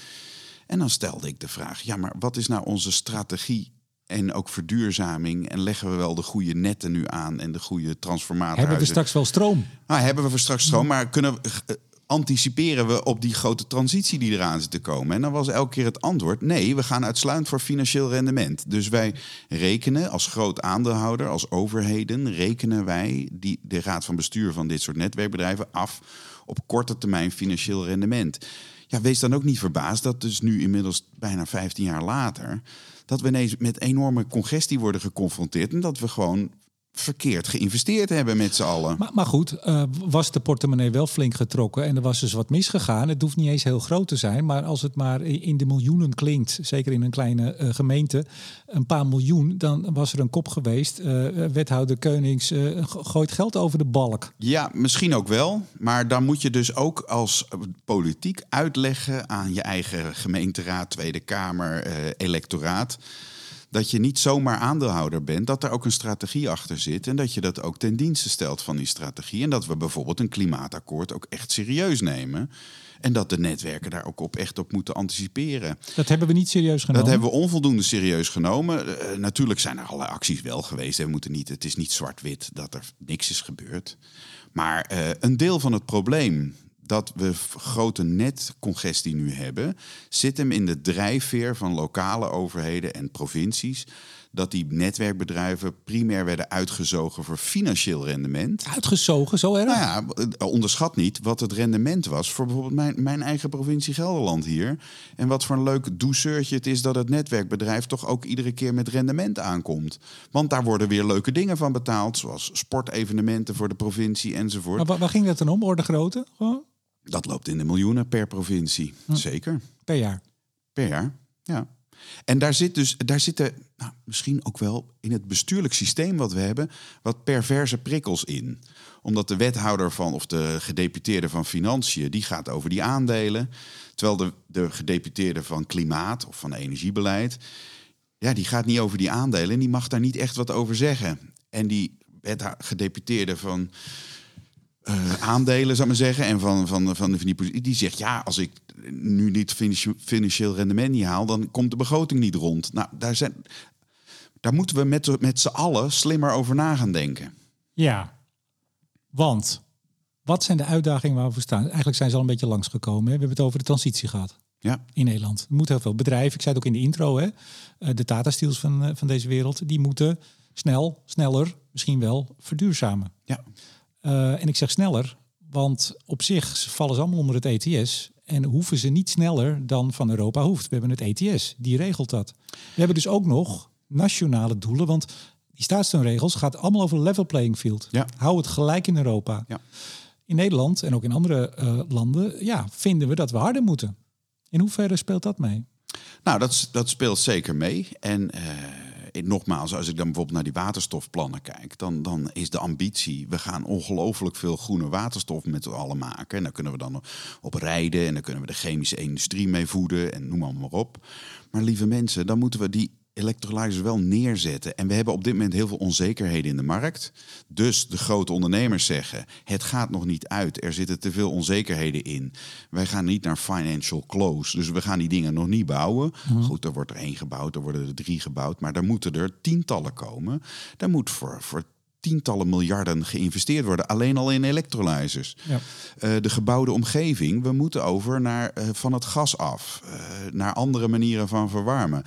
En dan stelde ik de vraag, ja, maar wat is nou onze strategie en ook verduurzaming. En leggen we wel de goede netten nu aan en de goede transformatie. Hebben we straks wel stroom? Nou, hebben we straks stroom, maar kunnen we, uh, anticiperen we op die grote transitie die eraan zit te komen? En dan was elke keer het antwoord: nee, we gaan uitsluitend voor financieel rendement. Dus wij rekenen als groot aandeelhouder, als overheden, rekenen wij die, de raad van bestuur van dit soort netwerkbedrijven af op korte termijn financieel rendement. Ja, wees dan ook niet verbaasd dat dus nu inmiddels bijna 15 jaar later dat we ineens met enorme congestie worden geconfronteerd en dat we gewoon verkeerd geïnvesteerd hebben met z'n allen. Maar, maar goed, uh, was de portemonnee wel flink getrokken en er was dus wat misgegaan. Het hoeft niet eens heel groot te zijn, maar als het maar in de miljoenen klinkt, zeker in een kleine uh, gemeente, een paar miljoen, dan was er een kop geweest. Uh, wethouder Keunings gooit geld over de balk. Ja, misschien ook wel, maar dan moet je dus ook als politiek uitleggen aan je eigen gemeenteraad, Tweede Kamer, electoraat dat je niet zomaar aandeelhouder bent, dat er ook een strategie achter zit en dat je dat ook ten dienste stelt van die strategie. En dat we bijvoorbeeld een klimaatakkoord ook echt serieus nemen. En dat de netwerken daar ook op echt op moeten anticiperen. Dat hebben we niet serieus genomen. Dat hebben we onvoldoende serieus genomen. Uh, natuurlijk zijn er allerlei acties wel geweest. We moeten niet, het is niet zwart-wit dat er niks is gebeurd. Maar uh, een deel van het probleem dat we grote netcongestie nu hebben, zit hem in de drijfveer van lokale overheden en provincies. Dat die netwerkbedrijven primair werden uitgezogen voor financieel rendement. Uitgezogen, zo erg? Nou ja, onderschat niet wat het rendement was voor bijvoorbeeld mijn, mijn eigen provincie Gelderland hier. En wat voor een leuk douceurtje het is dat het netwerkbedrijf toch ook iedere keer met rendement aankomt. Want daar worden weer leuke dingen van betaald, zoals sportevenementen voor de provincie enzovoort. Maar waar, waar ging dat dan om, orde grootte? Gewoon? Dat loopt in de miljoenen per provincie. Hm. Zeker. Per jaar. Per jaar, ja. En daar zit dus, daar zitten nou, misschien ook wel in het bestuurlijk systeem wat we hebben, wat perverse prikkels in. Omdat de wethouder van, of de gedeputeerde van Financiën, die gaat over die aandelen. Terwijl de, de gedeputeerde van Klimaat of van Energiebeleid, ja, die gaat niet over die aandelen en die mag daar niet echt wat over zeggen. En die gedeputeerde van uh, aandelen, zou ik maar zeggen, en van, van, van, van die die zegt ja, als ik nu niet financieel rendement niet haal, dan komt de begroting niet rond. Nou, daar, zijn, daar moeten we met, met z'n allen slimmer over na gaan denken. Ja, want wat zijn de uitdagingen waar we staan? Eigenlijk zijn ze al een beetje langsgekomen. Hè? We hebben het over de transitie gehad. Ja. In Nederland. Er moeten heel veel bedrijven, ik zei het ook in de intro, hè? de Tata Steels van, van deze wereld, die moeten snel, sneller, misschien wel verduurzamen. Ja. Uh, en ik zeg sneller, want op zich vallen ze allemaal onder het ETS. En hoeven ze niet sneller dan van Europa hoeft. We hebben het ETS, die regelt dat. We hebben dus ook nog nationale doelen, want die staatssteunregels gaat allemaal over level playing field. Ja. Hou het gelijk in Europa. Ja. In Nederland en ook in andere uh, landen ja, vinden we dat we harder moeten. In hoeverre speelt dat mee? Nou, dat, dat speelt zeker mee. En uh, nogmaals, als ik dan bijvoorbeeld naar die waterstofplannen kijk, dan, dan is de ambitie, we gaan ongelooflijk veel groene waterstof met z'n allen maken. En daar kunnen we dan op rijden en dan kunnen we de chemische industrie mee voeden en noem maar, maar op. Maar lieve mensen, dan moeten we die electrolyzers wel neerzetten. En we hebben op dit moment heel veel onzekerheden in de markt. Dus de grote ondernemers zeggen: het gaat nog niet uit. Er zitten te veel onzekerheden in. Wij gaan niet naar financial close. Dus we gaan die dingen nog niet bouwen. Mhm. Goed, er wordt er één gebouwd, er worden er drie gebouwd. Maar daar moeten er tientallen komen. Daar moet voor, voor tientallen miljarden geïnvesteerd worden. Alleen al in electrolyzers. Ja. Uh, de gebouwde omgeving. We moeten over naar, uh, van het gas af. Uh, naar andere manieren van verwarmen.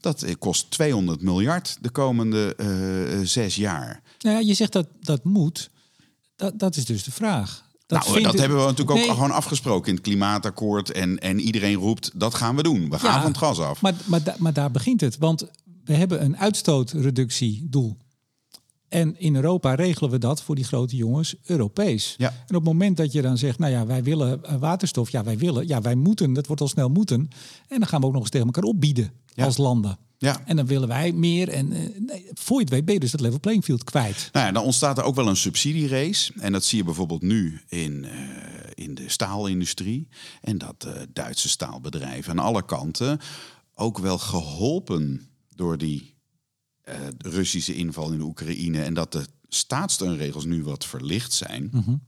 Dat kost 200 miljard de komende uh, zes jaar. Nou ja, je zegt dat dat moet. Dat, dat is dus de vraag. Dat, nou, dat hebben we natuurlijk ook gewoon afgesproken in het klimaatakkoord. En, en iedereen roept, dat gaan we doen. We gaan ja, van het gas af. Maar, maar, maar daar begint het. Want we hebben een uitstootreductiedoel. En in Europa regelen we dat voor die grote jongens Europees. Ja. En op het moment dat je dan zegt, nou ja, wij willen eh, waterstof. Ja, wij willen. Ja, wij moeten. Dat wordt al snel moeten. En dan gaan we ook nog eens tegen elkaar opbieden als landen. Ja. En dan willen wij meer. En uh, nee, voor je het weet ben je dus het level playing field kwijt. Nou ja, dan ontstaat er ook wel een subsidierace. En dat zie je bijvoorbeeld nu in, uh, in de staalindustrie. En dat uh, Duitse staalbedrijven aan alle kanten ook wel geholpen door die Russische inval in de Oekraïne. En dat de staatssteunregels nu wat verlicht zijn. Mm -hmm.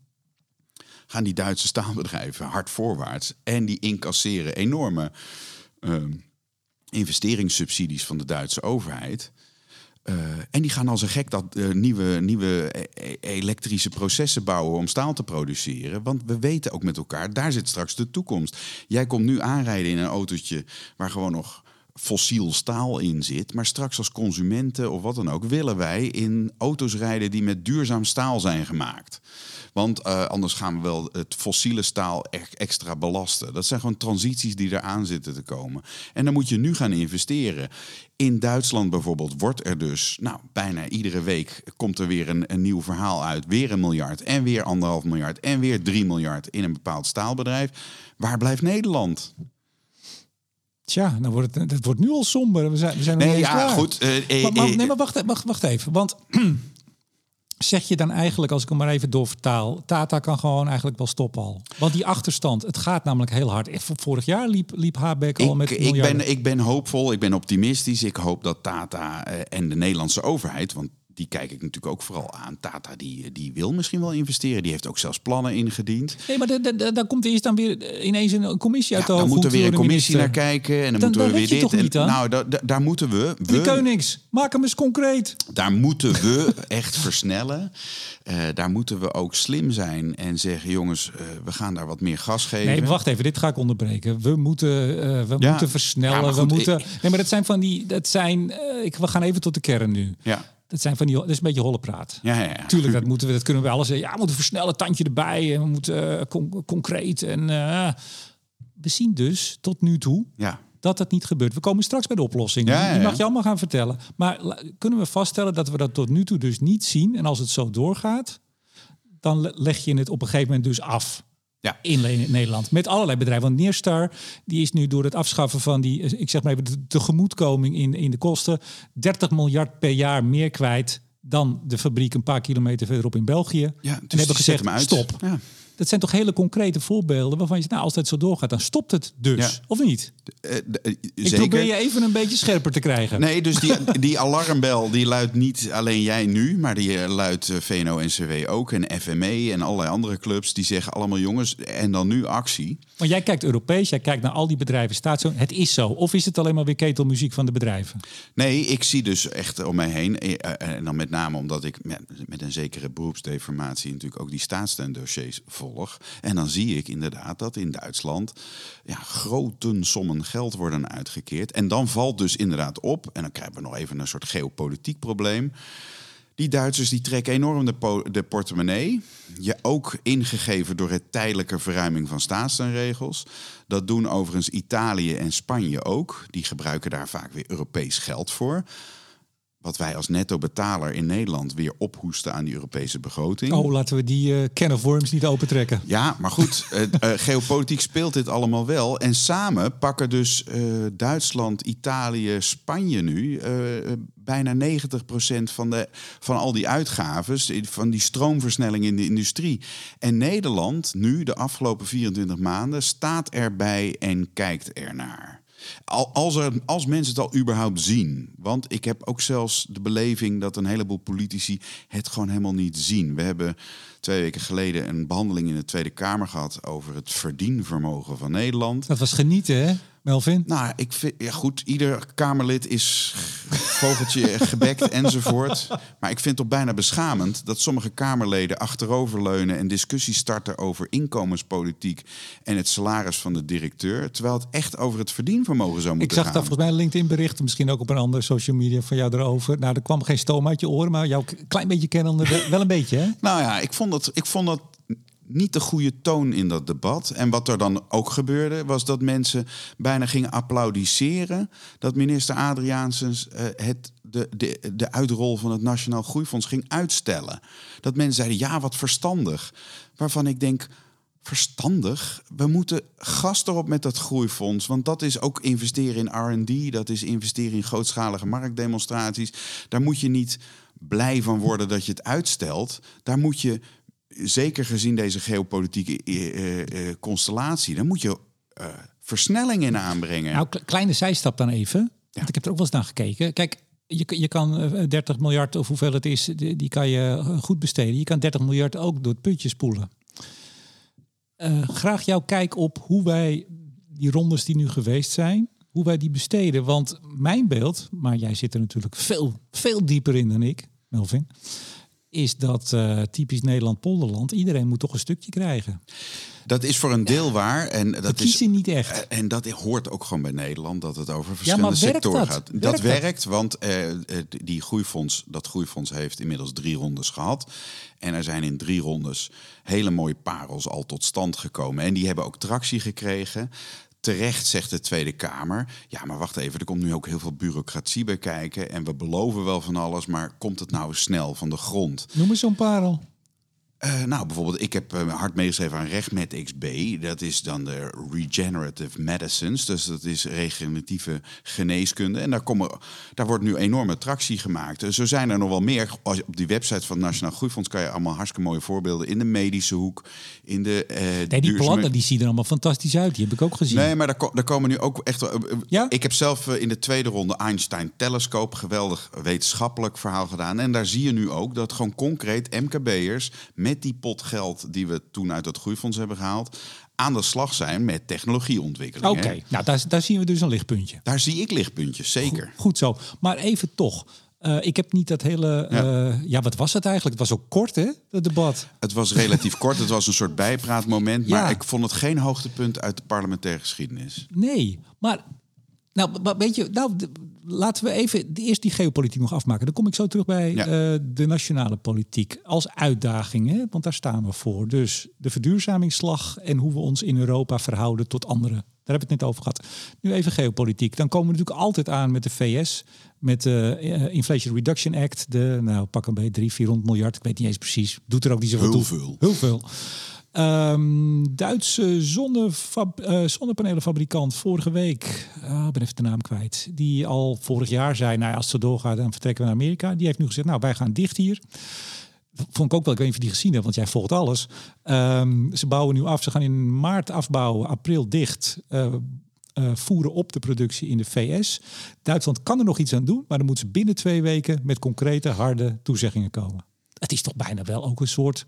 Gaan die Duitse staalbedrijven hard voorwaarts. En die incasseren enorme investeringssubsidies van de Duitse overheid. Uh, en die gaan als een gek dat uh, nieuwe, nieuwe e elektrische processen bouwen om staal te produceren. Want we weten ook met elkaar, daar zit straks de toekomst. Jij komt nu aanrijden in een autootje waar gewoon nog fossiel staal in zit. Maar straks als consumenten of wat dan ook willen wij in auto's rijden die met duurzaam staal zijn gemaakt. Want uh, anders gaan we wel het fossiele staal echt extra belasten. Dat zijn gewoon transities die eraan zitten te komen. En dan moet je nu gaan investeren. In Duitsland bijvoorbeeld wordt er dus, nou, bijna iedere week komt er weer een, een nieuw verhaal uit. Weer een miljard en weer anderhalf miljard en weer drie miljard in een bepaald staalbedrijf. Waar blijft Nederland? Tja, dan wordt het, het wordt nu al somber. We zijn, we zijn nee, ja, klaar. goed. Uh, maar, maar, nee, maar wacht, wacht, wacht even. Want zeg je dan eigenlijk, als ik hem maar even doorvertaal, Tata kan gewoon eigenlijk wel stoppen al. Want die achterstand, het gaat namelijk heel hard. Vorig jaar liep, liep Habeck al met ik ben, ik ben hoopvol, ik ben optimistisch. Ik hoop dat Tata en de Nederlandse overheid, want die kijk ik natuurlijk ook vooral aan. Tata die, die wil misschien wel investeren. Die heeft ook zelfs plannen ingediend. Nee, maar daar komt eerst dan weer ineens een commissie uit ja, de Dan moeten we weer een commissie naar kijken. En dan, dan moeten we weer dit. Toch niet, en, nou, da, da, daar moeten we. we die Konings, maak hem eens concreet. Daar moeten we echt versnellen. Uh, daar moeten we ook slim zijn en zeggen: jongens, uh, we gaan daar wat meer gas geven. Nee, wacht even, dit ga ik onderbreken. We moeten, uh, we ja. moeten versnellen. Ja, goed, we moeten. Nee, maar dat zijn van die. Dat zijn. ik, we gaan even tot de kern nu. Ja. Dat zijn van die, dat is een beetje holle praat. Ja, ja, ja. Tuurlijk, dat moeten we, dat kunnen we alles zeggen. Ja, we moeten versnellen, tandje erbij, en we moeten uh, con concreet. En uh, we zien dus tot nu toe ja. dat dat niet gebeurt. We komen straks bij de oplossing. Ja, ja, Die mag je allemaal gaan vertellen. Maar kunnen we vaststellen dat we dat tot nu toe dus niet zien? En als het zo doorgaat, dan leg je het op een gegeven moment dus af. Ja. In Nederland. Met allerlei bedrijven. Want Neerstar die is nu door het afschaffen van die, ik zeg maar even, de tegemoetkoming in, in de kosten, 30 miljard per jaar meer kwijt dan de fabriek een paar kilometer verderop in België. Ja, dus en hebben gezegd, stop. Ja. Dat zijn toch hele concrete voorbeelden waarvan je zegt, nou, als het zo doorgaat, dan stopt het dus. Ja. Of niet? Uh, uh, ik probeer je even een beetje scherper te krijgen. Nee, dus die, die alarmbel die luidt niet alleen jij nu, maar die luidt VNO-NCW ook en FME en allerlei andere clubs. Die zeggen allemaal jongens, en dan nu actie. Maar jij kijkt Europees, jij kijkt naar al die bedrijven. Staat zo, het is zo. Of is het alleen maar weer ketelmuziek van de bedrijven? Nee, ik zie dus echt om mij heen. En dan met name omdat ik met, een zekere beroepsdeformatie natuurlijk ook die staatssteundossiers volg volg. En dan zie ik inderdaad dat in Duitsland ja, grote sommen geld worden uitgekeerd. En dan valt dus inderdaad op, en dan krijgen we nog even een soort geopolitiek probleem. Die Duitsers die trekken enorm de, de portemonnee. Je ook ingegeven door het tijdelijke verruiming van staatssteunregels. Dat doen overigens Italië en Spanje ook. Die gebruiken daar vaak weer Europees geld voor wat wij als netto-betaler in Nederland weer ophoesten aan die Europese begroting. Oh, laten we die uh, can of worms niet opentrekken. Ja, maar goed, uh, geopolitiek speelt dit allemaal wel. En samen pakken dus Duitsland, Italië, Spanje nu bijna 90% van, de, van al die uitgaves, van die stroomversnelling in de industrie. En Nederland, nu de afgelopen 24 maanden, staat erbij en kijkt ernaar. Als, er, als mensen het al überhaupt zien. Want ik heb ook zelfs de beleving dat een heleboel politici het gewoon helemaal niet zien. We hebben twee weken geleden een behandeling in de Tweede Kamer gehad over het verdienvermogen van Nederland. Dat was genieten, hè? Melvin? Nou, ik vind, ja goed, ieder Kamerlid is vogeltje gebekt enzovoort. Maar ik vind het toch bijna beschamend dat sommige Kamerleden achteroverleunen en discussies starten over inkomenspolitiek en het salaris van de directeur. Terwijl het echt over het verdienvermogen zou moeten gaan. Ik zag dat volgens mij een LinkedIn-bericht, misschien ook op een andere social media van jou erover. Nou, er kwam geen stoom uit je oren, maar jouw klein beetje kennende wel een beetje, hè? Nou ja, ik vond dat, ik vond dat niet de goede toon in dat debat. En wat er dan ook gebeurde, was dat mensen bijna gingen applaudisseren dat minister Adriaansens uh, het, de, de, de uitrol van het Nationaal Groeifonds ging uitstellen. Dat mensen zeiden, ja, wat verstandig. Waarvan ik denk, verstandig. We moeten gas erop met dat groeifonds. Want dat is ook investeren in RD. Dat is investeren in grootschalige marktdemonstraties. Daar moet je niet blij van worden dat je het uitstelt. Daar moet je zeker gezien deze geopolitieke uh, uh, constellatie, dan moet je uh, versnelling in aanbrengen. Nou, kleine zijstap dan even. Ja. Want ik heb er ook wel eens naar gekeken. Kijk, je, je kan 30 miljard of hoeveel het is, die, die, kan je goed besteden. Je kan 30 miljard ook door het putje spoelen. graag jouw kijk op hoe wij die rondes die nu geweest zijn, hoe wij die besteden. Want mijn beeld, maar jij zit er natuurlijk veel, veel dieper in dan ik, Melvin is dat uh, typisch Nederland-Polderland. Iedereen moet toch een stukje krijgen. Dat is voor een deel waar. En dat kiezen is, niet echt. Eh, en dat hoort ook gewoon bij Nederland, dat het over verschillende ja, sectoren dat? gaat. dat werkt, want uh, die groeifonds, dat groeifonds heeft inmiddels drie rondes gehad. En er zijn in drie rondes hele mooie parels al tot stand gekomen. En die hebben ook tractie gekregen terecht zegt de Tweede Kamer. Ja, maar wacht even, er komt nu ook heel veel bureaucratie bij kijken. En we beloven wel van alles, maar komt het nou snel van de grond? Noem eens zo'n parel. Uh, nou, bijvoorbeeld, ik heb uh, hard meegeschreven aan RegMed XB. Dat is dan de Regenerative Medicines. Dus dat is regeneratieve geneeskunde. En daar, komen, daar wordt nu enorme tractie gemaakt. Dus zo zijn er nog wel meer. Als op die website van het Nationaal Groeifonds kan je allemaal hartstikke mooie voorbeelden in de medische hoek. In de, nee, die plannen die zien er allemaal fantastisch uit. Die heb ik ook gezien. Nee, maar daar, daar komen nu ook echt. ja? Ik heb zelf in de tweede ronde Einstein Telescope geweldig wetenschappelijk verhaal gedaan. En daar zie je nu ook dat gewoon concreet MKB'ers met die pot geld die we toen uit dat groeifonds hebben gehaald, aan de slag zijn met technologieontwikkeling. Oké, nou daar, daar zien we dus een lichtpuntje. Daar zie ik lichtpuntjes, zeker. Goed, zo. Maar even toch. Uh, ik heb niet dat hele. Ja. Uh, ja. wat was het eigenlijk? Het was ook kort, hè? Het debat. Het was relatief kort. Het was een soort bijpraatmoment. Maar ja. ik vond het geen hoogtepunt uit de parlementaire geschiedenis. Nee, maar. Nou, weet je, nou, laten we even eerst die geopolitiek nog afmaken. Dan kom ik zo terug bij ja. uh, de nationale politiek als uitdaging, hè? want daar staan we voor. Dus de verduurzamingsslag en hoe we ons in Europa verhouden tot anderen. Daar hebben we het net over gehad. Nu even geopolitiek. Dan komen we natuurlijk altijd aan met de VS, met de uh, Inflation Reduction Act. De, nou, pak een beetje 300, 400 miljard. Ik weet niet eens precies. Doet er ook niet zoveel Heel toe. veel. Heel veel. Um, Duitse uh, zonnepanelenfabrikant vorige week, uh, ik ben even de naam kwijt, die al vorig jaar zei, nou ja, als zo doorgaat, dan vertrekken we naar Amerika. Die heeft nu gezegd, nou wij gaan dicht hier. Vond ik ook wel, ik weet niet die gezien hebt, want jij volgt alles. Um, ze bouwen nu af, ze gaan in maart afbouwen, april dicht. Uh, uh, voeren op de productie in de VS. Duitsland kan er nog iets aan doen, maar dan moeten ze binnen twee weken met concrete, harde toezeggingen komen. Het is toch bijna wel ook een soort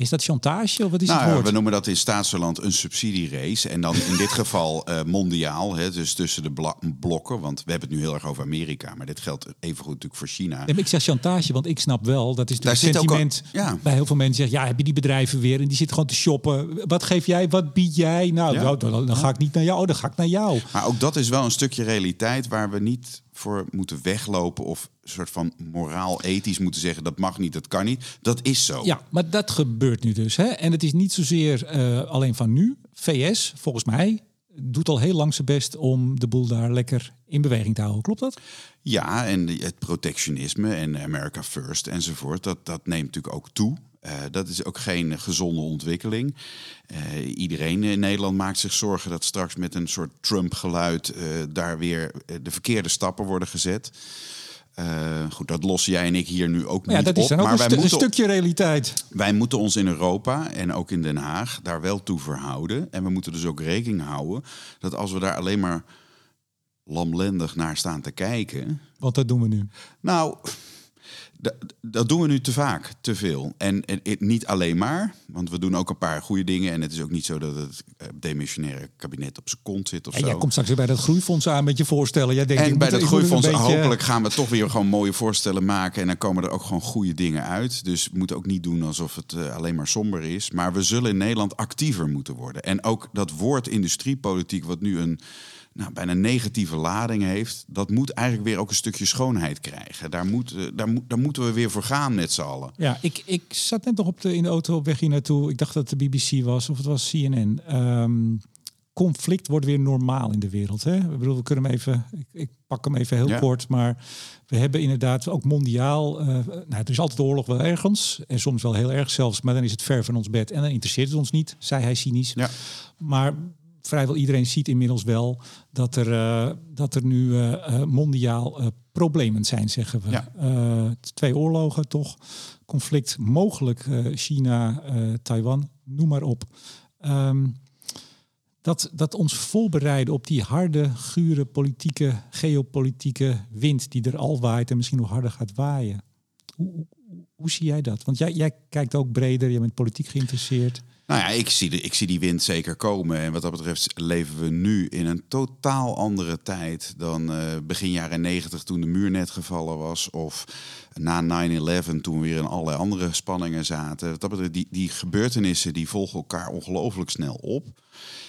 Is dat chantage of wat is nou, het woord? We noemen dat in staatsverland een subsidierace. En dan in dit geval uh, mondiaal, hè, dus tussen de blokken. Want we hebben het nu heel erg over Amerika, maar dit geldt evengoed natuurlijk voor China. ik zeg chantage, want ik snap wel, dat is het sentiment al, ja. bij heel veel mensen. Zeggen, ja, heb je die bedrijven weer en die zitten gewoon te shoppen. Wat geef jij, wat bied jij? Nou, ja. dan, dan, ga ik niet naar jou, dan ga ik naar jou. Maar ook dat is wel een stukje realiteit waar we niet voor moeten weglopen of een soort van moraal-ethisch moeten zeggen dat mag niet, dat kan niet. Dat is zo. Ja, maar dat gebeurt nu dus. Hè? En het is niet zozeer uh, alleen van nu. VS, volgens mij, doet al heel lang zijn best om de boel daar lekker in beweging te houden. Klopt dat? Ja, en het protectionisme en America First enzovoort, dat, dat neemt natuurlijk ook toe. Uh, dat is ook geen gezonde ontwikkeling. Uh, iedereen in Nederland maakt zich zorgen dat straks met een soort Trump-geluid uh, daar weer de verkeerde stappen worden gezet. goed, dat lossen jij en ik hier nu ook niet dat is op. Dan ook maar een, moeten, een stukje realiteit. Wij moeten ons in Europa en ook in Den Haag daar wel toe verhouden. En we moeten dus ook rekening houden dat als we daar alleen maar lamlendig naar staan te kijken. Want dat doen we nu. Nou, dat doen we nu te vaak, te veel. En, niet alleen maar, want we doen ook een paar goede dingen. En het is ook niet zo dat het eh, demissionaire kabinet op zijn kont zit of en zo. jij komt straks weer bij dat groeifonds aan met je voorstellen. Jij denkt, en bij dat groeifonds, beetje... hopelijk gaan we toch weer gewoon mooie voorstellen maken. En dan komen er ook gewoon goede dingen uit. Dus we moeten ook niet doen alsof het uh, alleen maar somber is. Maar we zullen in Nederland actiever moeten worden. En ook dat woord industriepolitiek, wat nu een nou, bijna negatieve lading heeft, dat moet eigenlijk weer ook een stukje schoonheid krijgen. Daar, moet, eh, daar, moet, daar moeten we weer voor gaan met z'n allen. Ja, ik, ik zat net nog op de, in de auto op weg hier naartoe. Ik dacht dat het de BBC was of het was CNN. Ehm, conflict wordt weer normaal in de wereld. Hè? Ik bedoel, we kunnen hem even, ik, ik pak hem even heel kort, maar we hebben inderdaad ook mondiaal, uh, nou, er is altijd oorlog wel ergens en soms wel heel erg zelfs, maar dan is het ver van ons bed en dan interesseert het ons niet, zei hij cynisch. Ja. Maar vrijwel iedereen ziet inmiddels wel dat er, uh, dat er nu uh, mondiaal uh, problemen zijn, zeggen we. Ja. twee oorlogen toch, conflict mogelijk China, Taiwan, noem maar op. Um, dat, dat ons voorbereiden op die harde, gure politieke, geopolitieke wind die er al waait en misschien nog harder gaat waaien. Hoe, hoe, zie jij dat? Want jij, jij kijkt ook breder, je bent politiek geïnteresseerd. Nou ja, ik zie, de, ik zie die wind zeker komen. En wat dat betreft leven we nu in een totaal andere tijd dan uh, begin jaren 90 toen de muur net gevallen was. Of na 9-11 toen we weer in allerlei andere spanningen zaten. Wat dat betreft, die, die gebeurtenissen die volgen elkaar ongelooflijk snel op.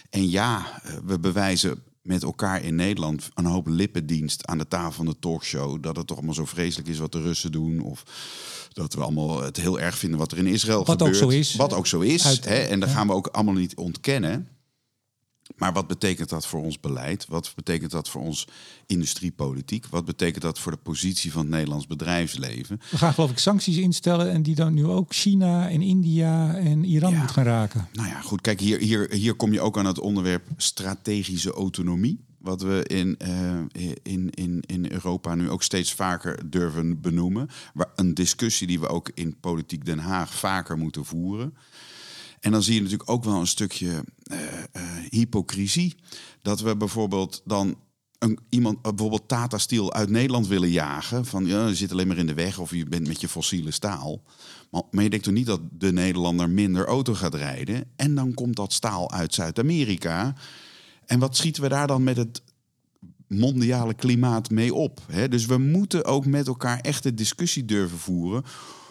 En ja, eh, we bewijzen met elkaar in Nederland een hoop lippendienst aan de tafel van de talkshow. Dat het toch allemaal zo vreselijk is wat de Russen doen. Of dat we allemaal het heel erg vinden wat er in Israël wat gebeurt. Ook zo is. Wat ook zo is. hè? En dat gaan we ook allemaal niet ontkennen. Maar wat betekent dat voor ons beleid? Wat betekent dat voor ons industriepolitiek? Wat betekent dat voor de positie van het Nederlands bedrijfsleven? We gaan geloof ik sancties instellen en die dan nu ook China en India en Iran moet gaan raken. Nou ja, goed. Kijk, hier, hier, hier kom je ook aan het onderwerp strategische autonomie wat we in, uh, in, in, in Europa nu ook steeds vaker durven benoemen. Waar een discussie die we ook in Politiek Den Haag vaker moeten voeren. En dan zie je natuurlijk ook wel een stukje uh, uh, hypocrisie. Dat we bijvoorbeeld dan een, iemand, bijvoorbeeld Tata Steel uit Nederland willen jagen. Van ja, je zit alleen maar in de weg of je bent met je fossiele staal. Maar, maar je denkt toch niet dat de Nederlander minder auto gaat rijden. En dan komt dat staal uit Zuid-Amerika. En wat schieten we daar dan met het mondiale klimaat mee op? Hè? Dus we moeten ook met elkaar echt de discussie durven voeren.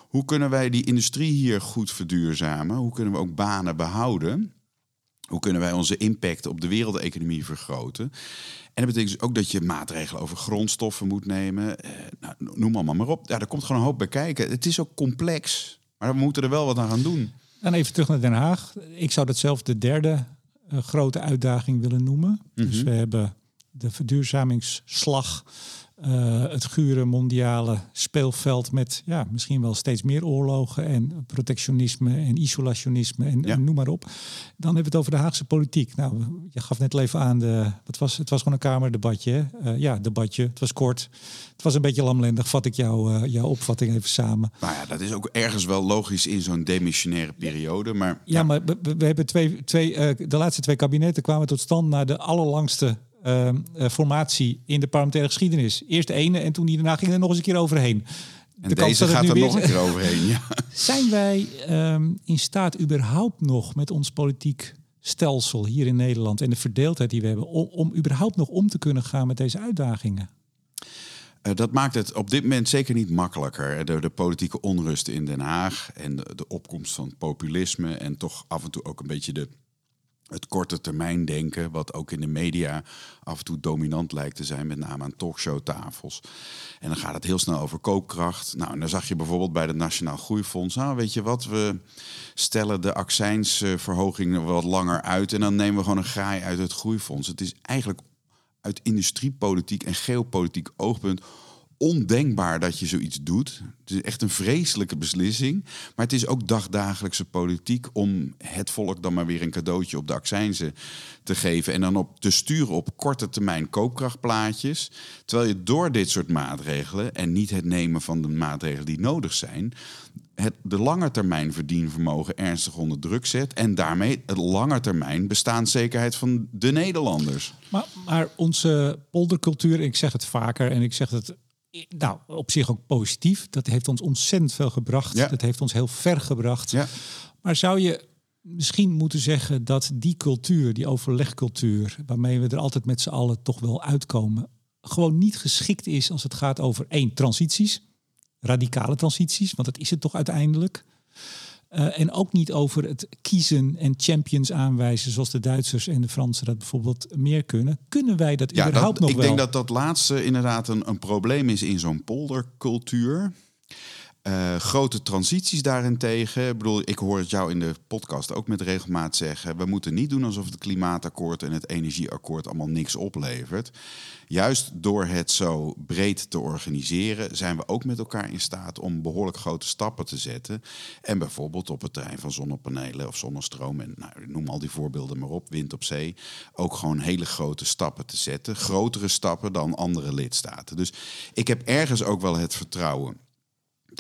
Hoe kunnen wij die industrie hier goed verduurzamen? Hoe kunnen we ook banen behouden? Hoe kunnen wij onze impact op de wereldeconomie vergroten? En dat betekent dus ook dat je maatregelen over grondstoffen moet nemen. Eh, nou, noem allemaal maar op. Ja, daar komt gewoon een hoop bij kijken. Het is ook complex, maar we moeten er wel wat aan gaan doen. Dan even terug naar Den Haag. Ik zou dat zelf de derde grote uitdaging willen noemen. Mm -hmm. Dus mhm. we hebben de verduurzamingsslag uh, het gure mondiale speelveld met ja, misschien wel steeds meer oorlogen en protectionisme en isolationisme en, ja. en, noem maar op. Dan hebben we het over de Haagse politiek. Nou, je gaf net even aan de. Wat was, het was gewoon een kamerdebatje. Uh, ja, debatje. Het was kort. Het was een beetje lamlendig. Vat ik jou, uh, jouw opvatting even samen. Nou ja, dat is ook ergens wel logisch in zo'n demissionaire periode. Maar, ja, ja. maar we, we, hebben twee, twee, de laatste twee kabinetten kwamen tot stand naar de allerlangste formatie in de parlementaire geschiedenis. Eerst de ene en toen die daarna ging er nog eens een keer overheen. En de kans deze gaat er weer- nog een keer overheen. Ja. Zijn wij ehm, in staat überhaupt nog met ons politiek stelsel hier in Nederland en de verdeeldheid die we hebben, om, om überhaupt nog om te kunnen gaan met deze uitdagingen? Eh, dat maakt het op dit moment zeker niet makkelijker. De, de politieke onrust in Den Haag en de, de opkomst van populisme en toch af en toe ook een beetje de, het korte termijn denken, wat ook in de media af en toe dominant lijkt te zijn, met name aan talkshowtafels. En dan gaat het heel snel over koopkracht. Nou, en dan zag je bijvoorbeeld bij het Nationaal Groeifonds, nou weet je wat, we stellen de accijnsverhoging wat langer uit en dan nemen we gewoon een graai uit het groeifonds. Het is eigenlijk uit industriepolitiek en geopolitiek oogpunt ondenkbaar dat je zoiets doet. Het is echt een vreselijke beslissing. Maar het is ook dagdagelijkse politiek om het volk dan maar weer een cadeautje op de accijnzen te geven. En dan op te sturen op korte termijn koopkrachtplaatjes. Terwijl je door dit soort maatregelen en niet het nemen van de maatregelen die nodig zijn. Het de langetermijn verdienvermogen ernstig onder druk zet. En daarmee het langetermijn bestaanszekerheid van de Nederlanders. Maar, maar onze poldercultuur, ik zeg het vaker en ik zeg het nou, op zich ook positief, dat heeft ons ontzettend veel gebracht. Ja. Dat heeft ons heel ver gebracht. Ja. Maar zou je misschien moeten zeggen dat die cultuur, die overlegcultuur, waarmee we er altijd met z'n allen toch wel uitkomen, gewoon niet geschikt is als het gaat over één, transities, radicale transities, want dat is het toch uiteindelijk. Eh, en ook niet over het kiezen en champions aanwijzen, zoals de Duitsers en de Fransen dat bijvoorbeeld meer kunnen. Kunnen wij dat Ja, überhaupt dat, nog ik wel? denk dat dat laatste inderdaad een, een probleem is in zo'n poldercultuur. Eh, grote transities daarentegen. Ik bedoel, ik hoor het jou in de podcast ook met regelmaat zeggen. We moeten niet doen alsof het klimaatakkoord en het energieakkoord allemaal niks oplevert. Juist door het zo breed te organiseren, zijn we ook met elkaar in staat om behoorlijk grote stappen te zetten. En bijvoorbeeld op het terrein van zonnepanelen of zonnestroom, en nou, noem al die voorbeelden maar op, wind op zee, ook gewoon hele grote stappen te zetten. Grotere stappen dan andere lidstaten. Dus ik heb ergens ook wel het vertrouwen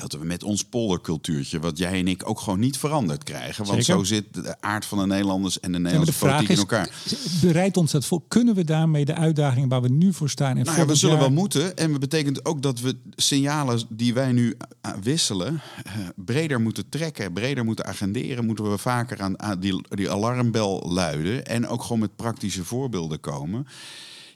dat we met ons poldercultuurtje, wat jij en ik ook gewoon niet veranderd krijgen. Want Zeker. zo zit de aard van de Nederlanders en de Ja, Nederlandse vraag politiek in elkaar. bereidt ons dat voor? Kunnen we daarmee de uitdagingen waar we nu voor staan en Nou ja, we zullen jaar- wel moeten. En dat betekent ook dat we signalen die wij nu eh, wisselen, eh, breder moeten trekken, breder moeten agenderen. Moeten we vaker aan, aan die, die alarmbel luiden. En ook gewoon met praktische voorbeelden komen.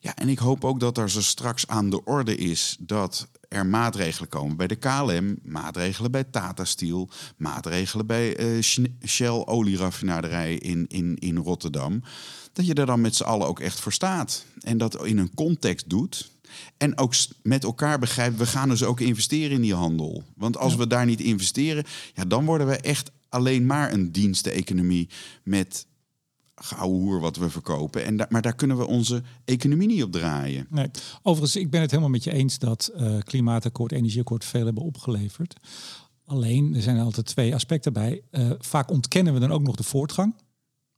Ja, en ik hoop ook dat er zo straks aan de orde is dat er maatregelen komen bij de KLM, maatregelen bij Tata Steel, maatregelen bij Sh- Shell olieraffinaderij in, in, in Rotterdam. Dat je er dan met z'n allen ook echt voor staat. En dat in een context doet. En ook met elkaar begrijpt, we gaan dus ook investeren in die handel. Want als we daar niet investeren, ja, dan worden we echt alleen maar een diensteconomie met gouden hoer wat we verkopen. En maar daar kunnen we onze economie niet op draaien. Nee. Overigens, ik ben het helemaal met je eens dat eh, klimaatakkoord, energieakkoord veel hebben opgeleverd. Alleen, er zijn altijd twee aspecten bij. Eh, vaak ontkennen we dan ook nog de voortgang.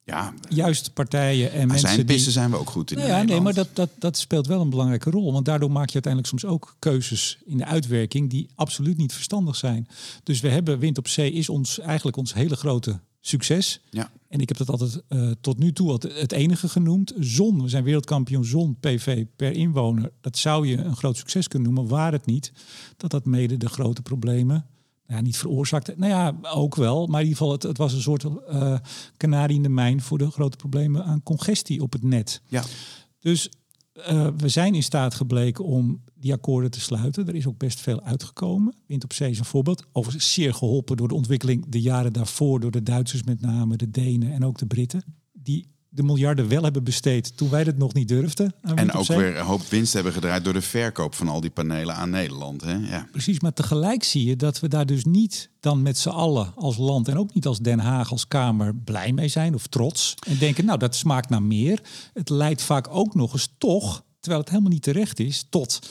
Ja, Juist partijen en mensen zijn die... zijn we ook goed in Nou ja, nee, maar dat, dat, dat speelt wel een belangrijke rol. Want daardoor maak je uiteindelijk soms ook keuzes in de uitwerking die absoluut niet verstandig zijn. Dus we hebben wind op zee is ons eigenlijk ons hele grote succes. Ja. En ik heb dat altijd eh, tot nu toe het enige genoemd. Zon, we zijn wereldkampioen zon PV per inwoner. Dat zou je een groot succes kunnen noemen. Waar het niet dat dat mede de grote problemen nou ja, niet veroorzaakte. Nou ja, ook wel. Maar in ieder geval, het, het was een soort eh kanarie in de mijn voor de grote problemen aan congestie op het net. Ja. Dus eh, we zijn in staat gebleken om die akkoorden te sluiten. Er is ook best veel uitgekomen. Wind op zee is een voorbeeld. Overigens zeer geholpen door de ontwikkeling de jaren daarvoor... door de Duitsers met name, de Denen en ook de Britten... die de miljarden wel hebben besteed toen wij dat nog niet durfden. En ook weer een hoop winst hebben gedraaid door de verkoop van al die panelen aan Nederland. Hè? Ja. Precies, maar tegelijk zie je dat we daar dus niet dan met z'n allen als land en ook niet als Den Haag als Kamer blij mee zijn of trots. En denken, nou dat smaakt naar meer. Het leidt vaak ook nog eens toch, terwijl het helemaal niet terecht is, tot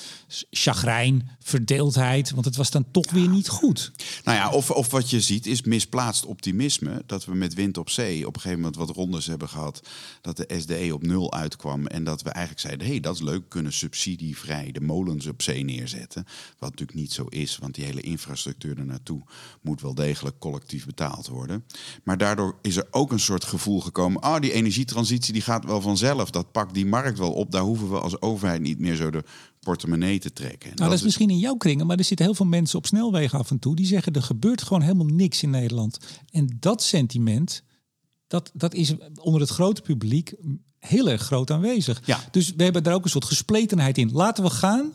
chagrijn, verdeeldheid. Want het was dan toch weer niet goed. Nou ja, of, of wat je ziet is misplaatst optimisme. Dat we met wind op zee op een gegeven moment wat rondes hebben gehad. Dat de SDE op nul uitkwam. En dat we eigenlijk zeiden, hé, hey, dat is leuk. Kunnen subsidievrij de molens op zee neerzetten. Wat natuurlijk niet zo is, want die hele infrastructuur er naartoe moet wel degelijk collectief betaald worden. Maar daardoor is er ook een soort gevoel gekomen. Ah, die energietransitie die gaat wel vanzelf. Dat pakt die markt wel op. Daar hoeven we als overheid niet meer zo de portemonnee te trekken. Nou, dat, is misschien in jouw kringen, maar er zitten heel veel mensen op snelwegen af en toe die zeggen er gebeurt gewoon helemaal niks in Nederland. En dat sentiment, dat, dat is onder het grote publiek heel erg groot aanwezig. Ja. Dus we hebben daar ook een soort gespletenheid in. Laten we gaan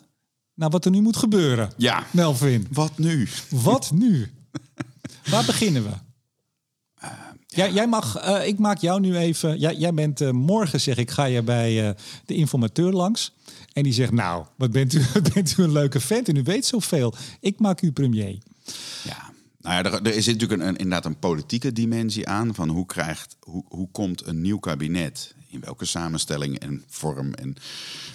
naar wat er nu moet gebeuren. Ja. Melvin. Wat nu? Wat nu? Waar beginnen we? Jij, jij mag, eh, ik maak jou nu even. Jij, jij bent eh, morgen, zeg ik, ga je bij eh, de informateur langs. En die zegt: Nou, wat bent u, bent u een leuke vent en u weet zoveel. Ik maak u premier. Ja, nou ja, er, zit natuurlijk een, een, inderdaad een politieke dimensie aan. Van hoe, krijgt, hoe, hoe komt een nieuw kabinet in welke samenstelling en vorm en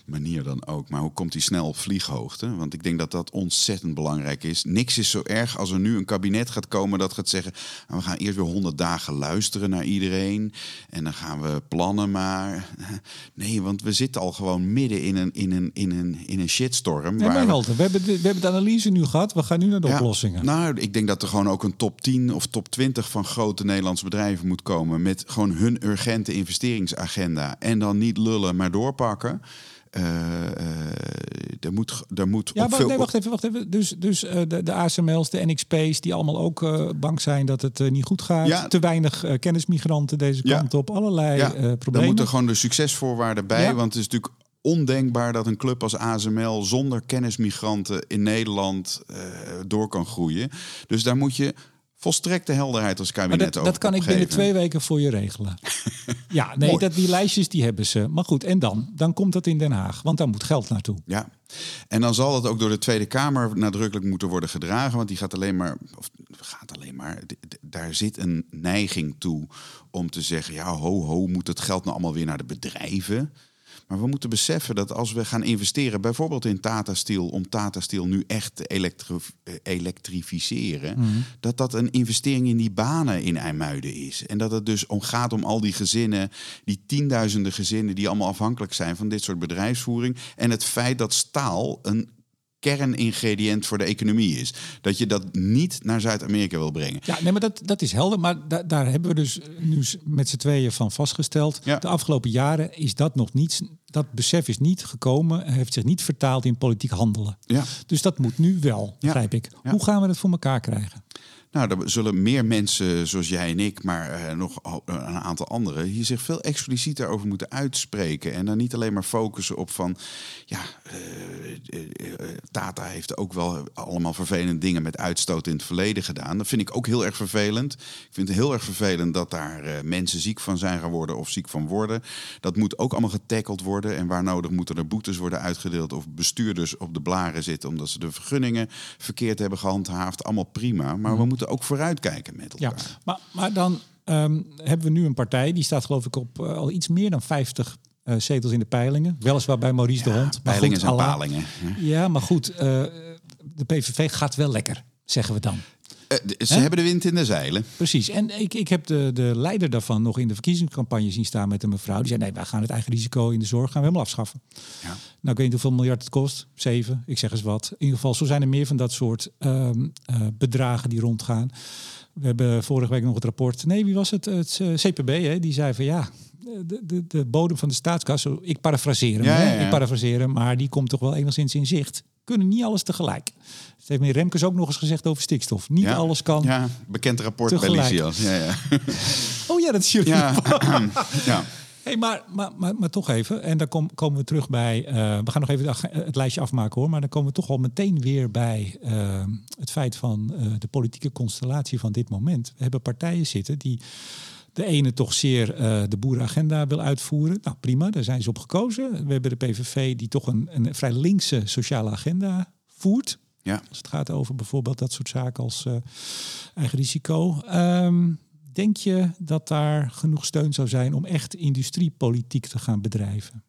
manier dan ook. Maar hoe komt hij snel op vlieghoogte? Want ik denk dat dat ontzettend belangrijk is. Niks is zo erg als er nu een kabinet gaat komen dat gaat zeggen... Nou, we gaan eerst weer honderd dagen luisteren naar iedereen. En dan gaan we plannen, maar... Nee, want we zitten al gewoon midden in een, in een, in een, in een shitstorm. Nee, waar we... we... hebben de, we hebben de analyse nu gehad. We gaan nu naar de ja, oplossingen. Nou, ik denk dat er gewoon ook een top 10 of top 20 van grote Nederlandse bedrijven moet komen... met gewoon hun urgente investeringsagenda en dan niet lullen, maar doorpakken. Uh, er moet, er moet ja, wacht, veel... nee, wacht even, wacht even. Dus, dus uh, de, de ASML's, de NXP's, die allemaal ook bang zijn dat het niet goed gaat. Ja. Te weinig kennismigranten deze kant op. Allerlei ja. problemen. Er moeten gewoon de succesvoorwaarden bij. Want het is natuurlijk ondenkbaar dat een club als ASML zonder kennismigranten in Nederland door kan groeien. Dus daar moet je volstrekte helderheid als kabinet maar dat, over dat kan ik binnen twee weken voor je regelen. ja, nee, dat, die lijstjes die hebben ze. Maar goed, en dan? Dan komt dat in Den Haag, want daar moet geld naartoe. Ja, en dan zal het ook door de Tweede Kamer nadrukkelijk moeten worden gedragen, want die gaat alleen maar, of gaat alleen maar, daar zit een neiging toe om te zeggen, ja, ho, ho, moet het geld nou allemaal weer naar de bedrijven? Maar we moeten beseffen dat als we gaan investeren, bijvoorbeeld in Tata Steel, om Tata Steel nu echt te elektri elektrificeren, Mhm. dat dat een investering in die banen in IJmuiden is. En dat het dus om gaat om al die gezinnen, die tienduizenden gezinnen die allemaal afhankelijk zijn van dit soort bedrijfsvoering. En het feit dat staal een kerningrediënt voor de economie is. Dat je dat niet naar Zuid-Amerika wil brengen. Ja, nee, maar dat, dat is helder. Maar da daar hebben we dus nu met z'n tweeën van vastgesteld. Ja. De afgelopen jaren is dat nog niet. Dat besef is niet gekomen, heeft zich niet vertaald in politiek handelen. Ja. Dus dat moet nu wel, begrijp ik. Ja. Hoe gaan we dat voor elkaar krijgen? Nou, er zullen meer mensen zoals jij en ik, maar uh, nog een aantal anderen, hier zich veel explicieter over moeten uitspreken. En dan niet alleen maar focussen op van, ja, uh, uh, Tata heeft ook wel allemaal vervelende dingen met uitstoot in het verleden gedaan. Dat vind ik ook heel erg vervelend. Ik vind het heel erg vervelend dat daar mensen ziek van zijn geworden of ziek van worden. Dat moet ook allemaal getackeld worden. En waar nodig moeten er boetes worden uitgedeeld of bestuurders op de blaren zitten omdat ze de vergunningen verkeerd hebben gehandhaafd. Allemaal prima. Maar we moeten ook vooruitkijken met elkaar. Ja, maar, maar dan um, hebben we nu een partij die staat geloof ik op uh, al iets meer dan 50 uh, zetels in de peilingen. Weliswaar bij Maurice ja, de Hond. Maar peilingen goed, zijn palingen. Ja, maar goed, uh, de PVV gaat wel lekker, zeggen we dan. Uh, ze He? hebben de wind in de zeilen. Precies. En ik, ik heb de, de leider daarvan nog in de verkiezingscampagne zien staan met een mevrouw. Die zei, nee, wij gaan het eigen risico in de zorg gaan we helemaal afschaffen. Ja. Nou, ik weet niet hoeveel miljard het kost. Zeven, ik zeg eens wat. In ieder geval, zo zijn er meer van dat soort um, uh, bedragen die rondgaan. We hebben vorige week nog het rapport. Nee, wie was het? Het uh, CPB, hè? die zei van ja, de, de, de bodem van de staatskas. Ik parafraseer hem, ja, hè? ja, ja. ik parafraseer hem, maar die komt toch wel enigszins in zicht. Kunnen niet alles tegelijk. Dat heeft meneer Remkes ook nog eens gezegd over stikstof. Niet ja, alles kan. Ja, bekend rapport tegelijk. bij. Ja, ja. Oh ja, dat is jullie. Ja, ja. Hey, maar, maar, maar, maar toch even, en dan kom, komen we terug bij. Uh, we gaan nog even het, het lijstje afmaken hoor. Maar dan komen we toch al meteen weer bij uh, het feit van uh, de politieke constellatie van dit moment. We hebben partijen zitten die de ene toch zeer uh, de boerenagenda wil uitvoeren. Nou prima, daar zijn ze op gekozen. We hebben de PVV die toch een, een vrij linkse sociale agenda voert. Ja. Als het gaat over bijvoorbeeld dat soort zaken als uh, eigen risico. Um, denk je dat daar genoeg steun zou zijn om echt industriepolitiek te gaan bedrijven?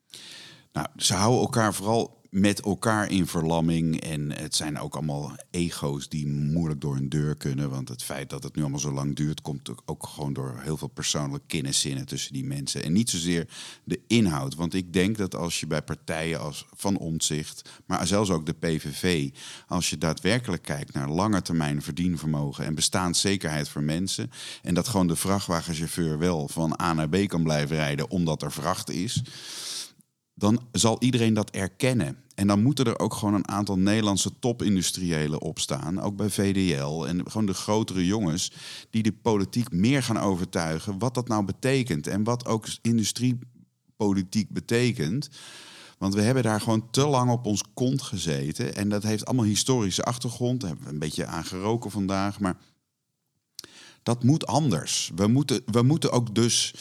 Nou, ze houden elkaar vooral met elkaar in verlamming. En het zijn ook allemaal ego's die moeilijk door een deur kunnen. Want het feit dat het nu allemaal zo lang duurt, komt ook gewoon door heel veel persoonlijke kenniszinnen tussen die mensen. En niet zozeer de inhoud. Want ik denk dat als je bij partijen als Van Omtzigt, maar zelfs ook de PVV, als je daadwerkelijk kijkt naar lange termijn verdienvermogen en bestaanszekerheid voor mensen. En dat gewoon de vrachtwagenchauffeur wel van A naar B kan blijven rijden omdat er vracht is dan zal iedereen dat erkennen. En dan moeten er ook gewoon een aantal Nederlandse topindustriëlen op staan. Ook bij VDL. En gewoon de grotere jongens die de politiek meer gaan overtuigen. Wat dat nou betekent. En wat ook industriepolitiek betekent. Want we hebben daar gewoon te lang op ons kont gezeten. En dat heeft allemaal historische achtergrond. Daar hebben we een beetje aan geroken vandaag. Maar dat moet anders. We moeten, we moeten ook dus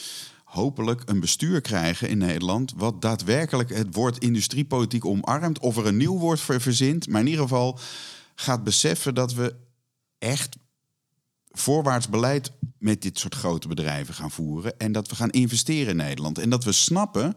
hopelijk een bestuur krijgen in Nederland. wat daadwerkelijk het woord industriepolitiek omarmt. of er een nieuw woord voor verzint. maar in ieder geval gaat beseffen dat we echt voorwaarts beleid met dit soort grote bedrijven gaan voeren. En dat we gaan investeren in Nederland. En dat we snappen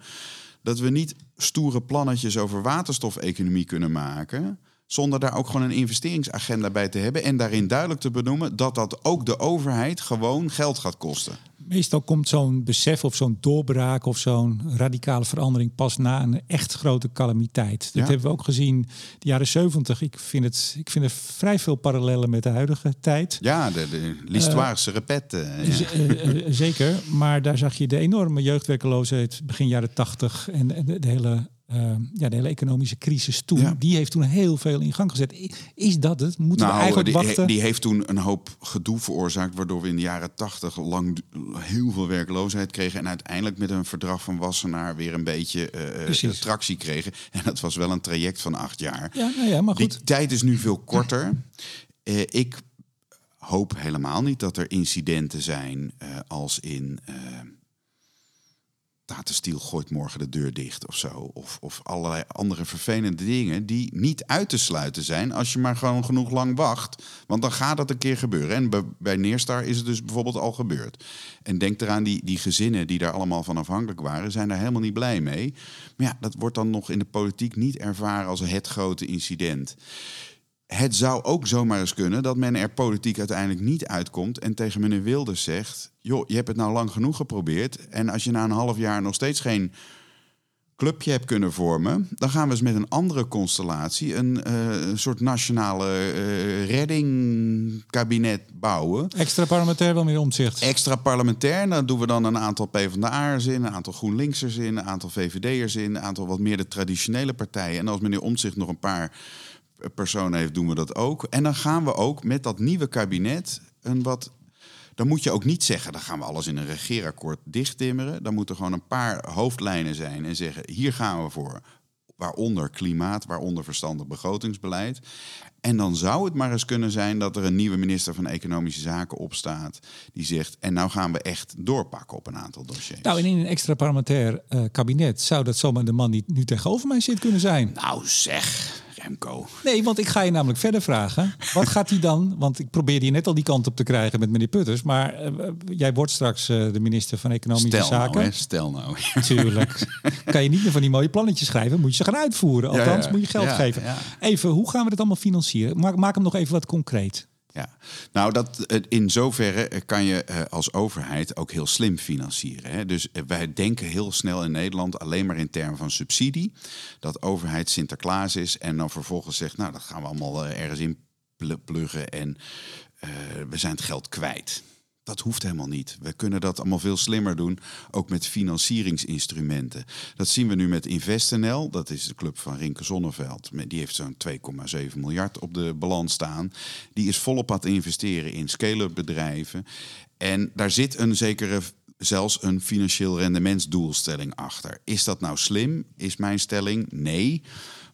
dat we niet stoere plannetjes over waterstofeconomie kunnen maken. Zonder daar ook gewoon een investeringsagenda bij te hebben. En daarin duidelijk te benoemen dat dat ook de overheid gewoon geld gaat kosten meestal komt zo'n besef of zo'n doorbraak of zo'n radicale verandering pas na een echt grote calamiteit. Dat hebben we ook gezien de jaren 70. Ik vind, het, ik vind er vrij veel parallellen met de huidige tijd. Ja, de, de l'histoire se répète. Ja. zeker, maar daar zag je de enorme jeugdwerkeloosheid begin jaren 80 en de, de hele Ehm, ja, de hele economische crisis toen, die heeft toen heel veel in gang gezet. Is dat het? Moeten we nou, eigenlijk die, wachten? Die heeft toen een hoop gedoe veroorzaakt, waardoor we in de jaren tachtig lang heel veel werkloosheid kregen en uiteindelijk met een verdrag van Wassenaar weer een beetje uh, tractie kregen. En dat was wel een traject van acht jaar. Ja, nou ja, maar goed. Die tijd is nu veel korter. Uh, ik hoop helemaal niet dat er incidenten zijn als in Tata Steel gooit morgen de deur dicht of zo. Of, of allerlei andere vervelende dingen die niet uit te sluiten zijn als je maar gewoon genoeg lang wacht. Want dan gaat dat een keer gebeuren. En bij, Neerstar is het dus bijvoorbeeld al gebeurd. En denk eraan, die, die gezinnen die daar allemaal van afhankelijk waren, zijn daar helemaal niet blij mee. Maar ja, dat wordt dan nog in de politiek niet ervaren als het grote incident. Het zou ook zomaar eens kunnen dat men er politiek uiteindelijk niet uitkomt en tegen meneer Wilders zegt: joh, je hebt het nou lang genoeg geprobeerd. En als je na een half jaar nog steeds geen clubje hebt kunnen vormen, dan gaan we eens met een andere constellatie een, uh, soort nationale uh, reddingkabinet bouwen. Extra parlementair wel meer omzicht. Extra parlementair, dan doen we dan een aantal PvdA'ers in, een aantal GroenLinksers in, een aantal VVD'ers in, een aantal wat meer de traditionele partijen. En als meneer Omtzigt nog een paar personen heeft, doen we dat ook. En dan gaan we ook met dat nieuwe kabinet een wat dan moet je ook niet zeggen, dan gaan we alles in een regeerakkoord dichttimmeren. Dan moeten gewoon een paar hoofdlijnen zijn en zeggen, hier gaan we voor. Waaronder klimaat, waaronder verstandig begrotingsbeleid. En dan zou het maar eens kunnen zijn dat er een nieuwe minister van Economische Zaken opstaat. Die zegt, en nou gaan we echt doorpakken op een aantal dossiers. Nou, en in een extra parlementair uh, kabinet zou dat zomaar de man die nu tegenover mij zit kunnen zijn. Nou zeg, Remco. Nee, want ik ga je namelijk verder vragen. Wat gaat hij dan? Want ik probeerde je net al die kant op te krijgen met meneer Putters. Maar uh, jij wordt straks uh, de minister van Economische stel Zaken. Nou, hè, stel nou. Tuurlijk. kan je niet meer van die mooie plannetjes schrijven. Moet je ze gaan uitvoeren. Althans, ja, ja. moet je geld geven. Even, hoe gaan we dit allemaal financieren? Maak, maak hem nog even wat concreet. Ja, nou dat in zoverre kan je eh, als overheid ook heel slim financieren. Hè? Dus eh, wij denken heel snel in Nederland alleen maar in termen van subsidie. Dat overheid Sinterklaas is en dan vervolgens zegt, nou dat gaan we allemaal eh, ergens in pluggen en we zijn het geld kwijt. Dat hoeft helemaal niet. We kunnen dat allemaal veel slimmer doen, ook met financieringsinstrumenten. Dat zien we nu met InvestNL, dat is de club van Rinke Zonneveld. Die heeft zo'n 2,7 miljard op de balans staan. Die is volop aan het investeren in scale-up bedrijven. En daar zit een zekere zelfs een financieel rendementsdoelstelling achter. Is dat nou slim? Is mijn stelling nee.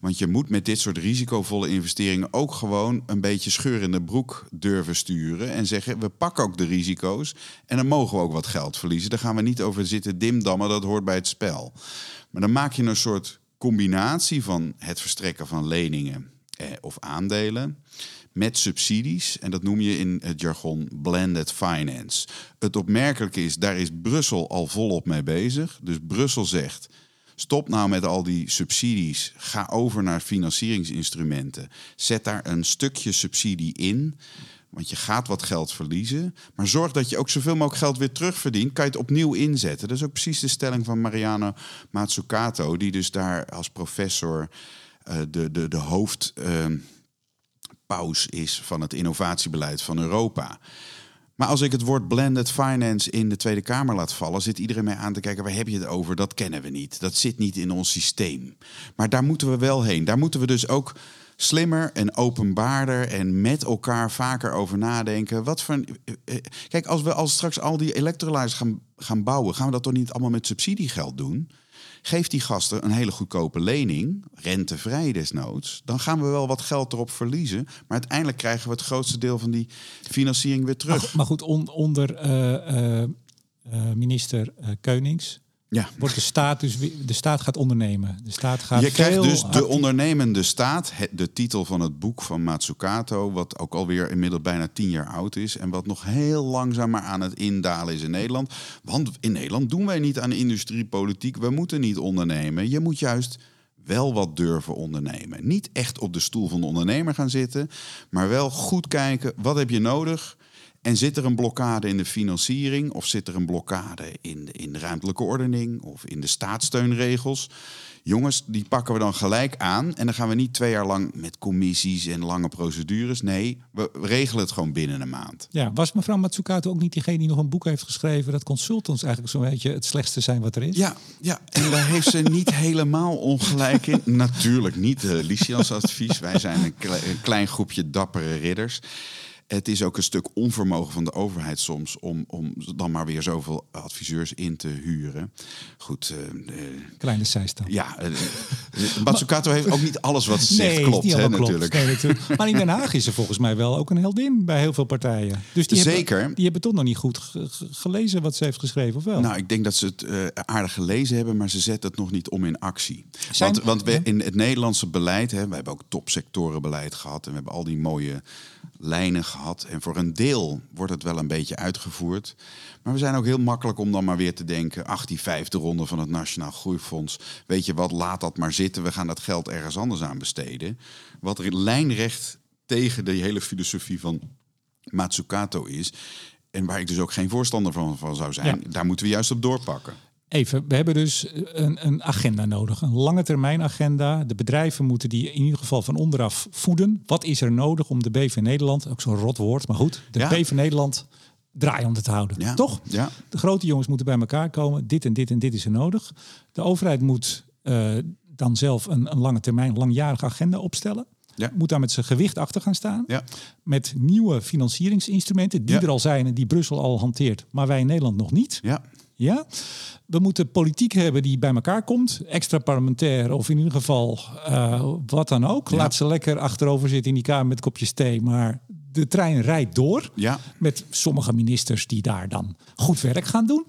Want je moet met dit soort risicovolle investeringen ook gewoon een beetje scheur in de broek durven sturen. En zeggen, we pakken ook de risico's. En dan mogen we ook wat geld verliezen. Daar gaan we niet over zitten dimdammen, dat hoort bij het spel. Maar dan maak je een soort combinatie van het verstrekken van leningen eh, of aandelen met subsidies. En dat noem je in het jargon blended finance. Het opmerkelijke is, daar is Brussel al volop mee bezig. Dus Brussel zegt, Stop nou met al die subsidies. Ga over naar financieringsinstrumenten. Zet daar een stukje subsidie in. Want je gaat wat geld verliezen. Maar zorg dat je ook zoveel mogelijk geld weer terugverdient. Kan je het opnieuw inzetten. Dat is ook precies de stelling van Mariano Mazzucato. Die dus daar als professor uh, de, de, de hoofdpaus uh, is van het innovatiebeleid van Europa. Maar als ik het woord blended finance in de Tweede Kamer laat vallen, zit iedereen mee aan te kijken, waar heb je het over? Dat kennen we niet. Dat zit niet in ons systeem. Maar daar moeten we wel heen. Daar moeten we dus ook slimmer en openbaarder en met elkaar vaker over nadenken. Wat voor. Eh, kijk, als we als straks al die electrolyzers gaan, gaan bouwen, gaan we dat toch niet allemaal met subsidiegeld doen? Geef die gasten een hele goedkope lening, rentevrij desnoods. Dan gaan we wel wat geld erop verliezen. Maar uiteindelijk krijgen we het grootste deel van die financiering weer terug. Maar, goed, onder uh, uh, minister Keunings ja. Wordt de staat dus de staat gaat ondernemen. De staat gaat Je krijgt dus de ondernemende staat, de titel van het boek van Matsukato, wat ook alweer inmiddels bijna tien jaar oud is en wat nog heel langzaam maar aan het indalen is in Nederland. Want in Nederland doen wij niet aan industriepolitiek. We moeten niet ondernemen. Je moet juist wel wat durven ondernemen. Niet echt op de stoel van de ondernemer gaan zitten, maar wel goed kijken wat heb je nodig en zit er een blokkade in de financiering of zit er een blokkade in de, in de ruimtelijke ordening of in de staatssteunregels? Jongens, die pakken we dan gelijk aan. En dan gaan we niet twee jaar lang met commissies en lange procedures. Nee, we regelen het gewoon binnen een maand. Ja, was mevrouw Matsukato ook niet diegene die nog een boek heeft geschreven... dat consultants eigenlijk zo'n beetje het slechtste zijn wat er is? Ja, ja. en daar heeft ze niet helemaal ongelijk in. Natuurlijk niet uh, Lycians advies. Wij zijn een, een klein groepje dappere ridders. Het is ook een stuk onvermogen van de overheid soms om, om dan maar weer zoveel adviseurs in te huren. Goed. Uh, Kleine zijstand. Ja, uh, Matsukato heeft ook niet alles wat ze zegt klopt, hè, klopt. Natuurlijk. Nee, natuurlijk. Maar in Den Haag is ze volgens mij wel ook een heldin bij heel veel partijen. Dus die Zeker. Hebben, die hebben toch nog niet goed gelezen wat ze heeft geschreven, of wel? Nou, ik denk dat ze het uh, aardig gelezen hebben, maar ze zetten het nog niet om in actie. Want, want we, in het Nederlandse beleid, hè, we hebben ook topsectorenbeleid gehad en we hebben al die mooie lijnen gehad. En voor een deel wordt het wel een beetje uitgevoerd. Maar we zijn ook heel makkelijk om dan maar weer te denken... ach, die vijfde ronde van het Nationaal Groeifonds... weet je wat, laat dat maar zitten. We gaan dat geld ergens anders aan besteden. Wat er lijnrecht tegen de hele filosofie van Matsukato is... en waar ik dus ook geen voorstander van, van zou zijn... daar moeten we juist op doorpakken. Even, we hebben dus een, een, agenda nodig, een lange termijn agenda. De bedrijven moeten die in ieder geval van onderaf voeden. Wat is er nodig om de BV Nederland, ook zo'n rot woord, maar goed, de BV Nederland draaiende te houden. Ja. Toch? Ja. De grote jongens moeten bij elkaar komen. Dit en dit en dit is er nodig. De overheid moet uh, dan zelf een, een lange termijn, langjarige agenda opstellen. Ja. Moet daar met zijn gewicht achter gaan staan. Ja. Met nieuwe financieringsinstrumenten die er al zijn en die Brussel al hanteert, maar wij in Nederland nog niet. Ja. Ja? We moeten politiek hebben die bij elkaar komt. Extra parlementair of in ieder geval uh, wat dan ook. Laat ze lekker achterover zitten in die kamer met kopjes thee. Maar de trein rijdt door. Ja. Met sommige ministers die daar dan goed werk gaan doen.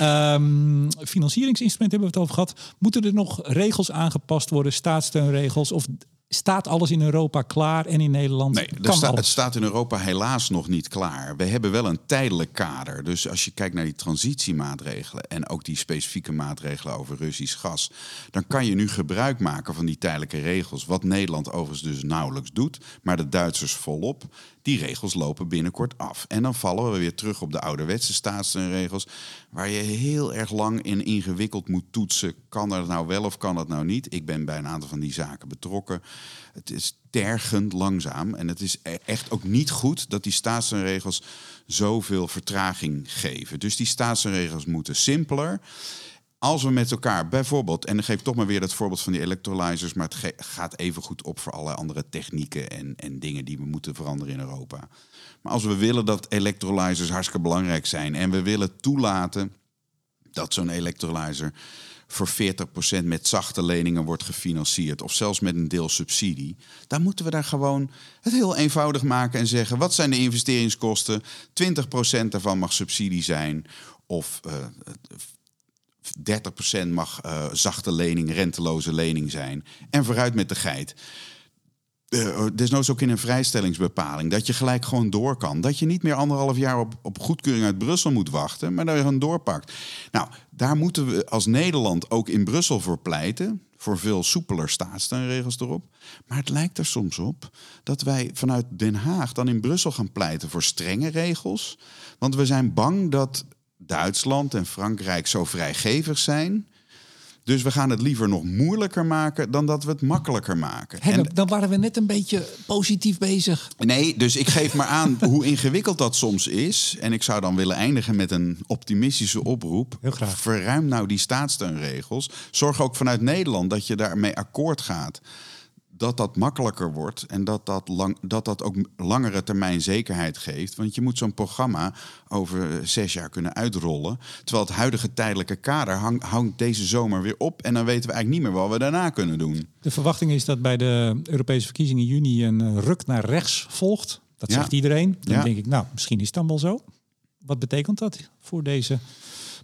Um, financieringsinstrumenten hebben we het over gehad. Moeten er nog regels aangepast worden, staatssteunregels? Of Staat alles in Europa klaar en in Nederland? Nee, sta het staat in Europa helaas nog niet klaar. We hebben wel een tijdelijk kader. Dus als je kijkt naar die transitiemaatregelen en ook die specifieke maatregelen over Russisch gas, dan kan je nu gebruik maken van die tijdelijke regels. Wat Nederland overigens dus nauwelijks doet, maar de Duitsers volop. Die regels lopen binnenkort af. En dan vallen we weer terug op de ouderwetse staatssteunregels, waar je heel erg lang in ingewikkeld moet toetsen. Kan dat nou wel of kan dat nou niet? Ik ben bij een aantal van die zaken betrokken. Het is tergend langzaam. En het is e- echt ook niet goed dat die staatssteunregels zoveel vertraging geven. Dus die staatssteunregels moeten simpeler als we met elkaar bijvoorbeeld, en dan geef ik toch maar weer het voorbeeld van die electrolyzers, maar het gaat even goed op voor alle andere technieken en, en dingen die we moeten veranderen in Europa. Maar als we willen dat electrolyzers hartstikke belangrijk zijn en we willen toelaten dat zo'n electrolyzer voor 40% met zachte leningen wordt gefinancierd. Of zelfs met een deel subsidie. Dan moeten we daar gewoon het heel eenvoudig maken en zeggen: wat zijn de investeringskosten? 20% daarvan mag subsidie zijn. Of uh, 30% mag uh, zachte lening, renteloze lening zijn. En vooruit met de geit. Uh, desnoods ook in een vrijstellingsbepaling. Dat je gelijk gewoon door kan. Dat je niet meer anderhalf jaar op, op goedkeuring uit Brussel moet wachten. Maar dat je gewoon doorpakt. Nou, daar moeten we als Nederland ook in Brussel voor pleiten. Voor veel soepeler staatssteunregels erop. Maar het lijkt er soms op dat wij vanuit Den Haag dan in Brussel gaan pleiten voor strenge regels. Want we zijn bang dat Duitsland en Frankrijk zo vrijgevig zijn. Dus we gaan het liever nog moeilijker maken dan dat we het makkelijker maken. en, dan waren we net een beetje positief bezig. Nee, dus ik geef maar aan hoe ingewikkeld dat soms is. En ik zou dan willen eindigen met een optimistische oproep. Heel graag. Verruim nou die staatssteunregels. Zorg ook vanuit Nederland dat je daarmee akkoord gaat dat dat makkelijker wordt en dat dat, lang, dat dat ook langere termijn zekerheid geeft. Want je moet zo'n programma over zes jaar kunnen uitrollen. Terwijl het huidige tijdelijke kader hang, hangt deze zomer weer op. En dan weten we eigenlijk niet meer wat we daarna kunnen doen. De verwachting is dat bij de Europese verkiezingen in juni een eh, ruk naar rechts volgt. Dat zegt iedereen. Dan denk ik, nou, misschien is het dan wel zo. Wat betekent dat voor deze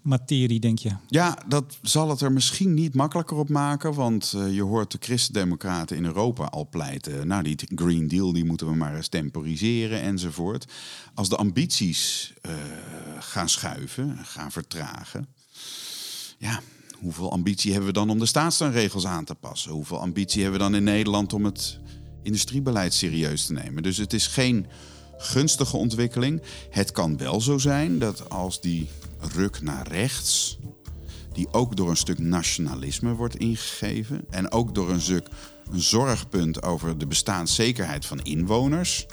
materie, denk je? Ja, dat zal het er misschien niet makkelijker op maken. Want uh, je hoort de christendemocraten in Europa al pleiten. Nou, die Green Deal die moeten we maar eens temporiseren enzovoort. Als de ambities uh, gaan schuiven, gaan vertragen. Ja, hoeveel ambitie hebben we dan om de staatssteunregels aan te passen? Hoeveel ambitie hebben we dan in Nederland om het industriebeleid serieus te nemen? Dus het is geen gunstige ontwikkeling. Het kan wel zo zijn dat als die ruk naar rechts, die ook door een stuk nationalisme wordt ingegeven en ook door een stuk een zorgpunt over de bestaanszekerheid van inwoners.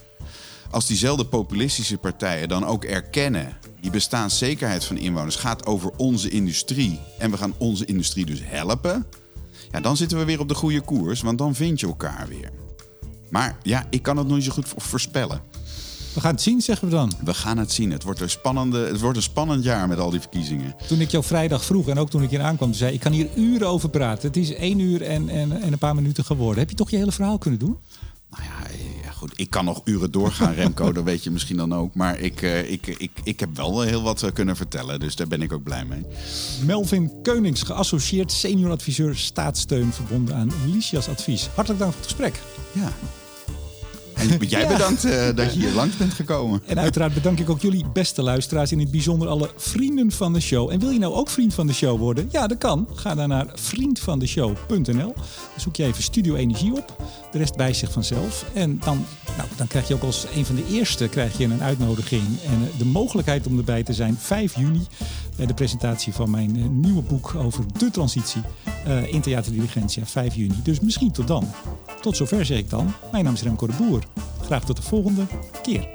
Als diezelfde populistische partijen dan ook erkennen, die bestaanszekerheid van inwoners gaat over onze industrie en we gaan onze industrie dus helpen, ja, dan zitten we weer op de goede koers, want dan vind je elkaar weer. Maar ja, ik kan het nog niet zo goed voorspellen. We gaan het zien, zeggen we dan. We gaan het zien. Het wordt, een spannende, het wordt een spannend jaar met al die verkiezingen. Toen ik jou vrijdag vroeg en ook toen ik hier aankwam, zei ik kan hier uren over praten. Het is één uur en, en, en een paar minuten geworden. Heb je toch je hele verhaal kunnen doen? Nou ja, ja goed. Ik kan nog uren doorgaan, Remco. dat weet je misschien dan ook. Maar ik, uh, ik, ik, ik heb wel heel wat eh, kunnen vertellen. Dus daar ben ik ook blij mee. Melvin Keunings, geassocieerd senior adviseur staatssteun verbonden aan Licia's advies. Hartelijk dank voor het gesprek. Ja, en jij bedankt uh, dat je hier langs bent gekomen. En uiteraard bedank ik ook jullie beste luisteraars. In het bijzonder alle vrienden van de show. En wil je nou ook vriend van de show worden? Ja, dat kan. Ga dan naar vriendvandeshow.nl. Dan zoek je even Studio Energie op. De rest bij zich vanzelf. En dan, nou, dan krijg je ook als een van de eerste krijg je een uitnodiging. En de mogelijkheid om erbij te zijn 5 juni. Bij de presentatie van mijn uh, nieuwe boek over de transitie. Uh, in Theater Diligentia 5 juni. Dus misschien tot dan. Tot zover zeg ik dan. Mijn naam is Remco de Boer. Graag tot de volgende keer.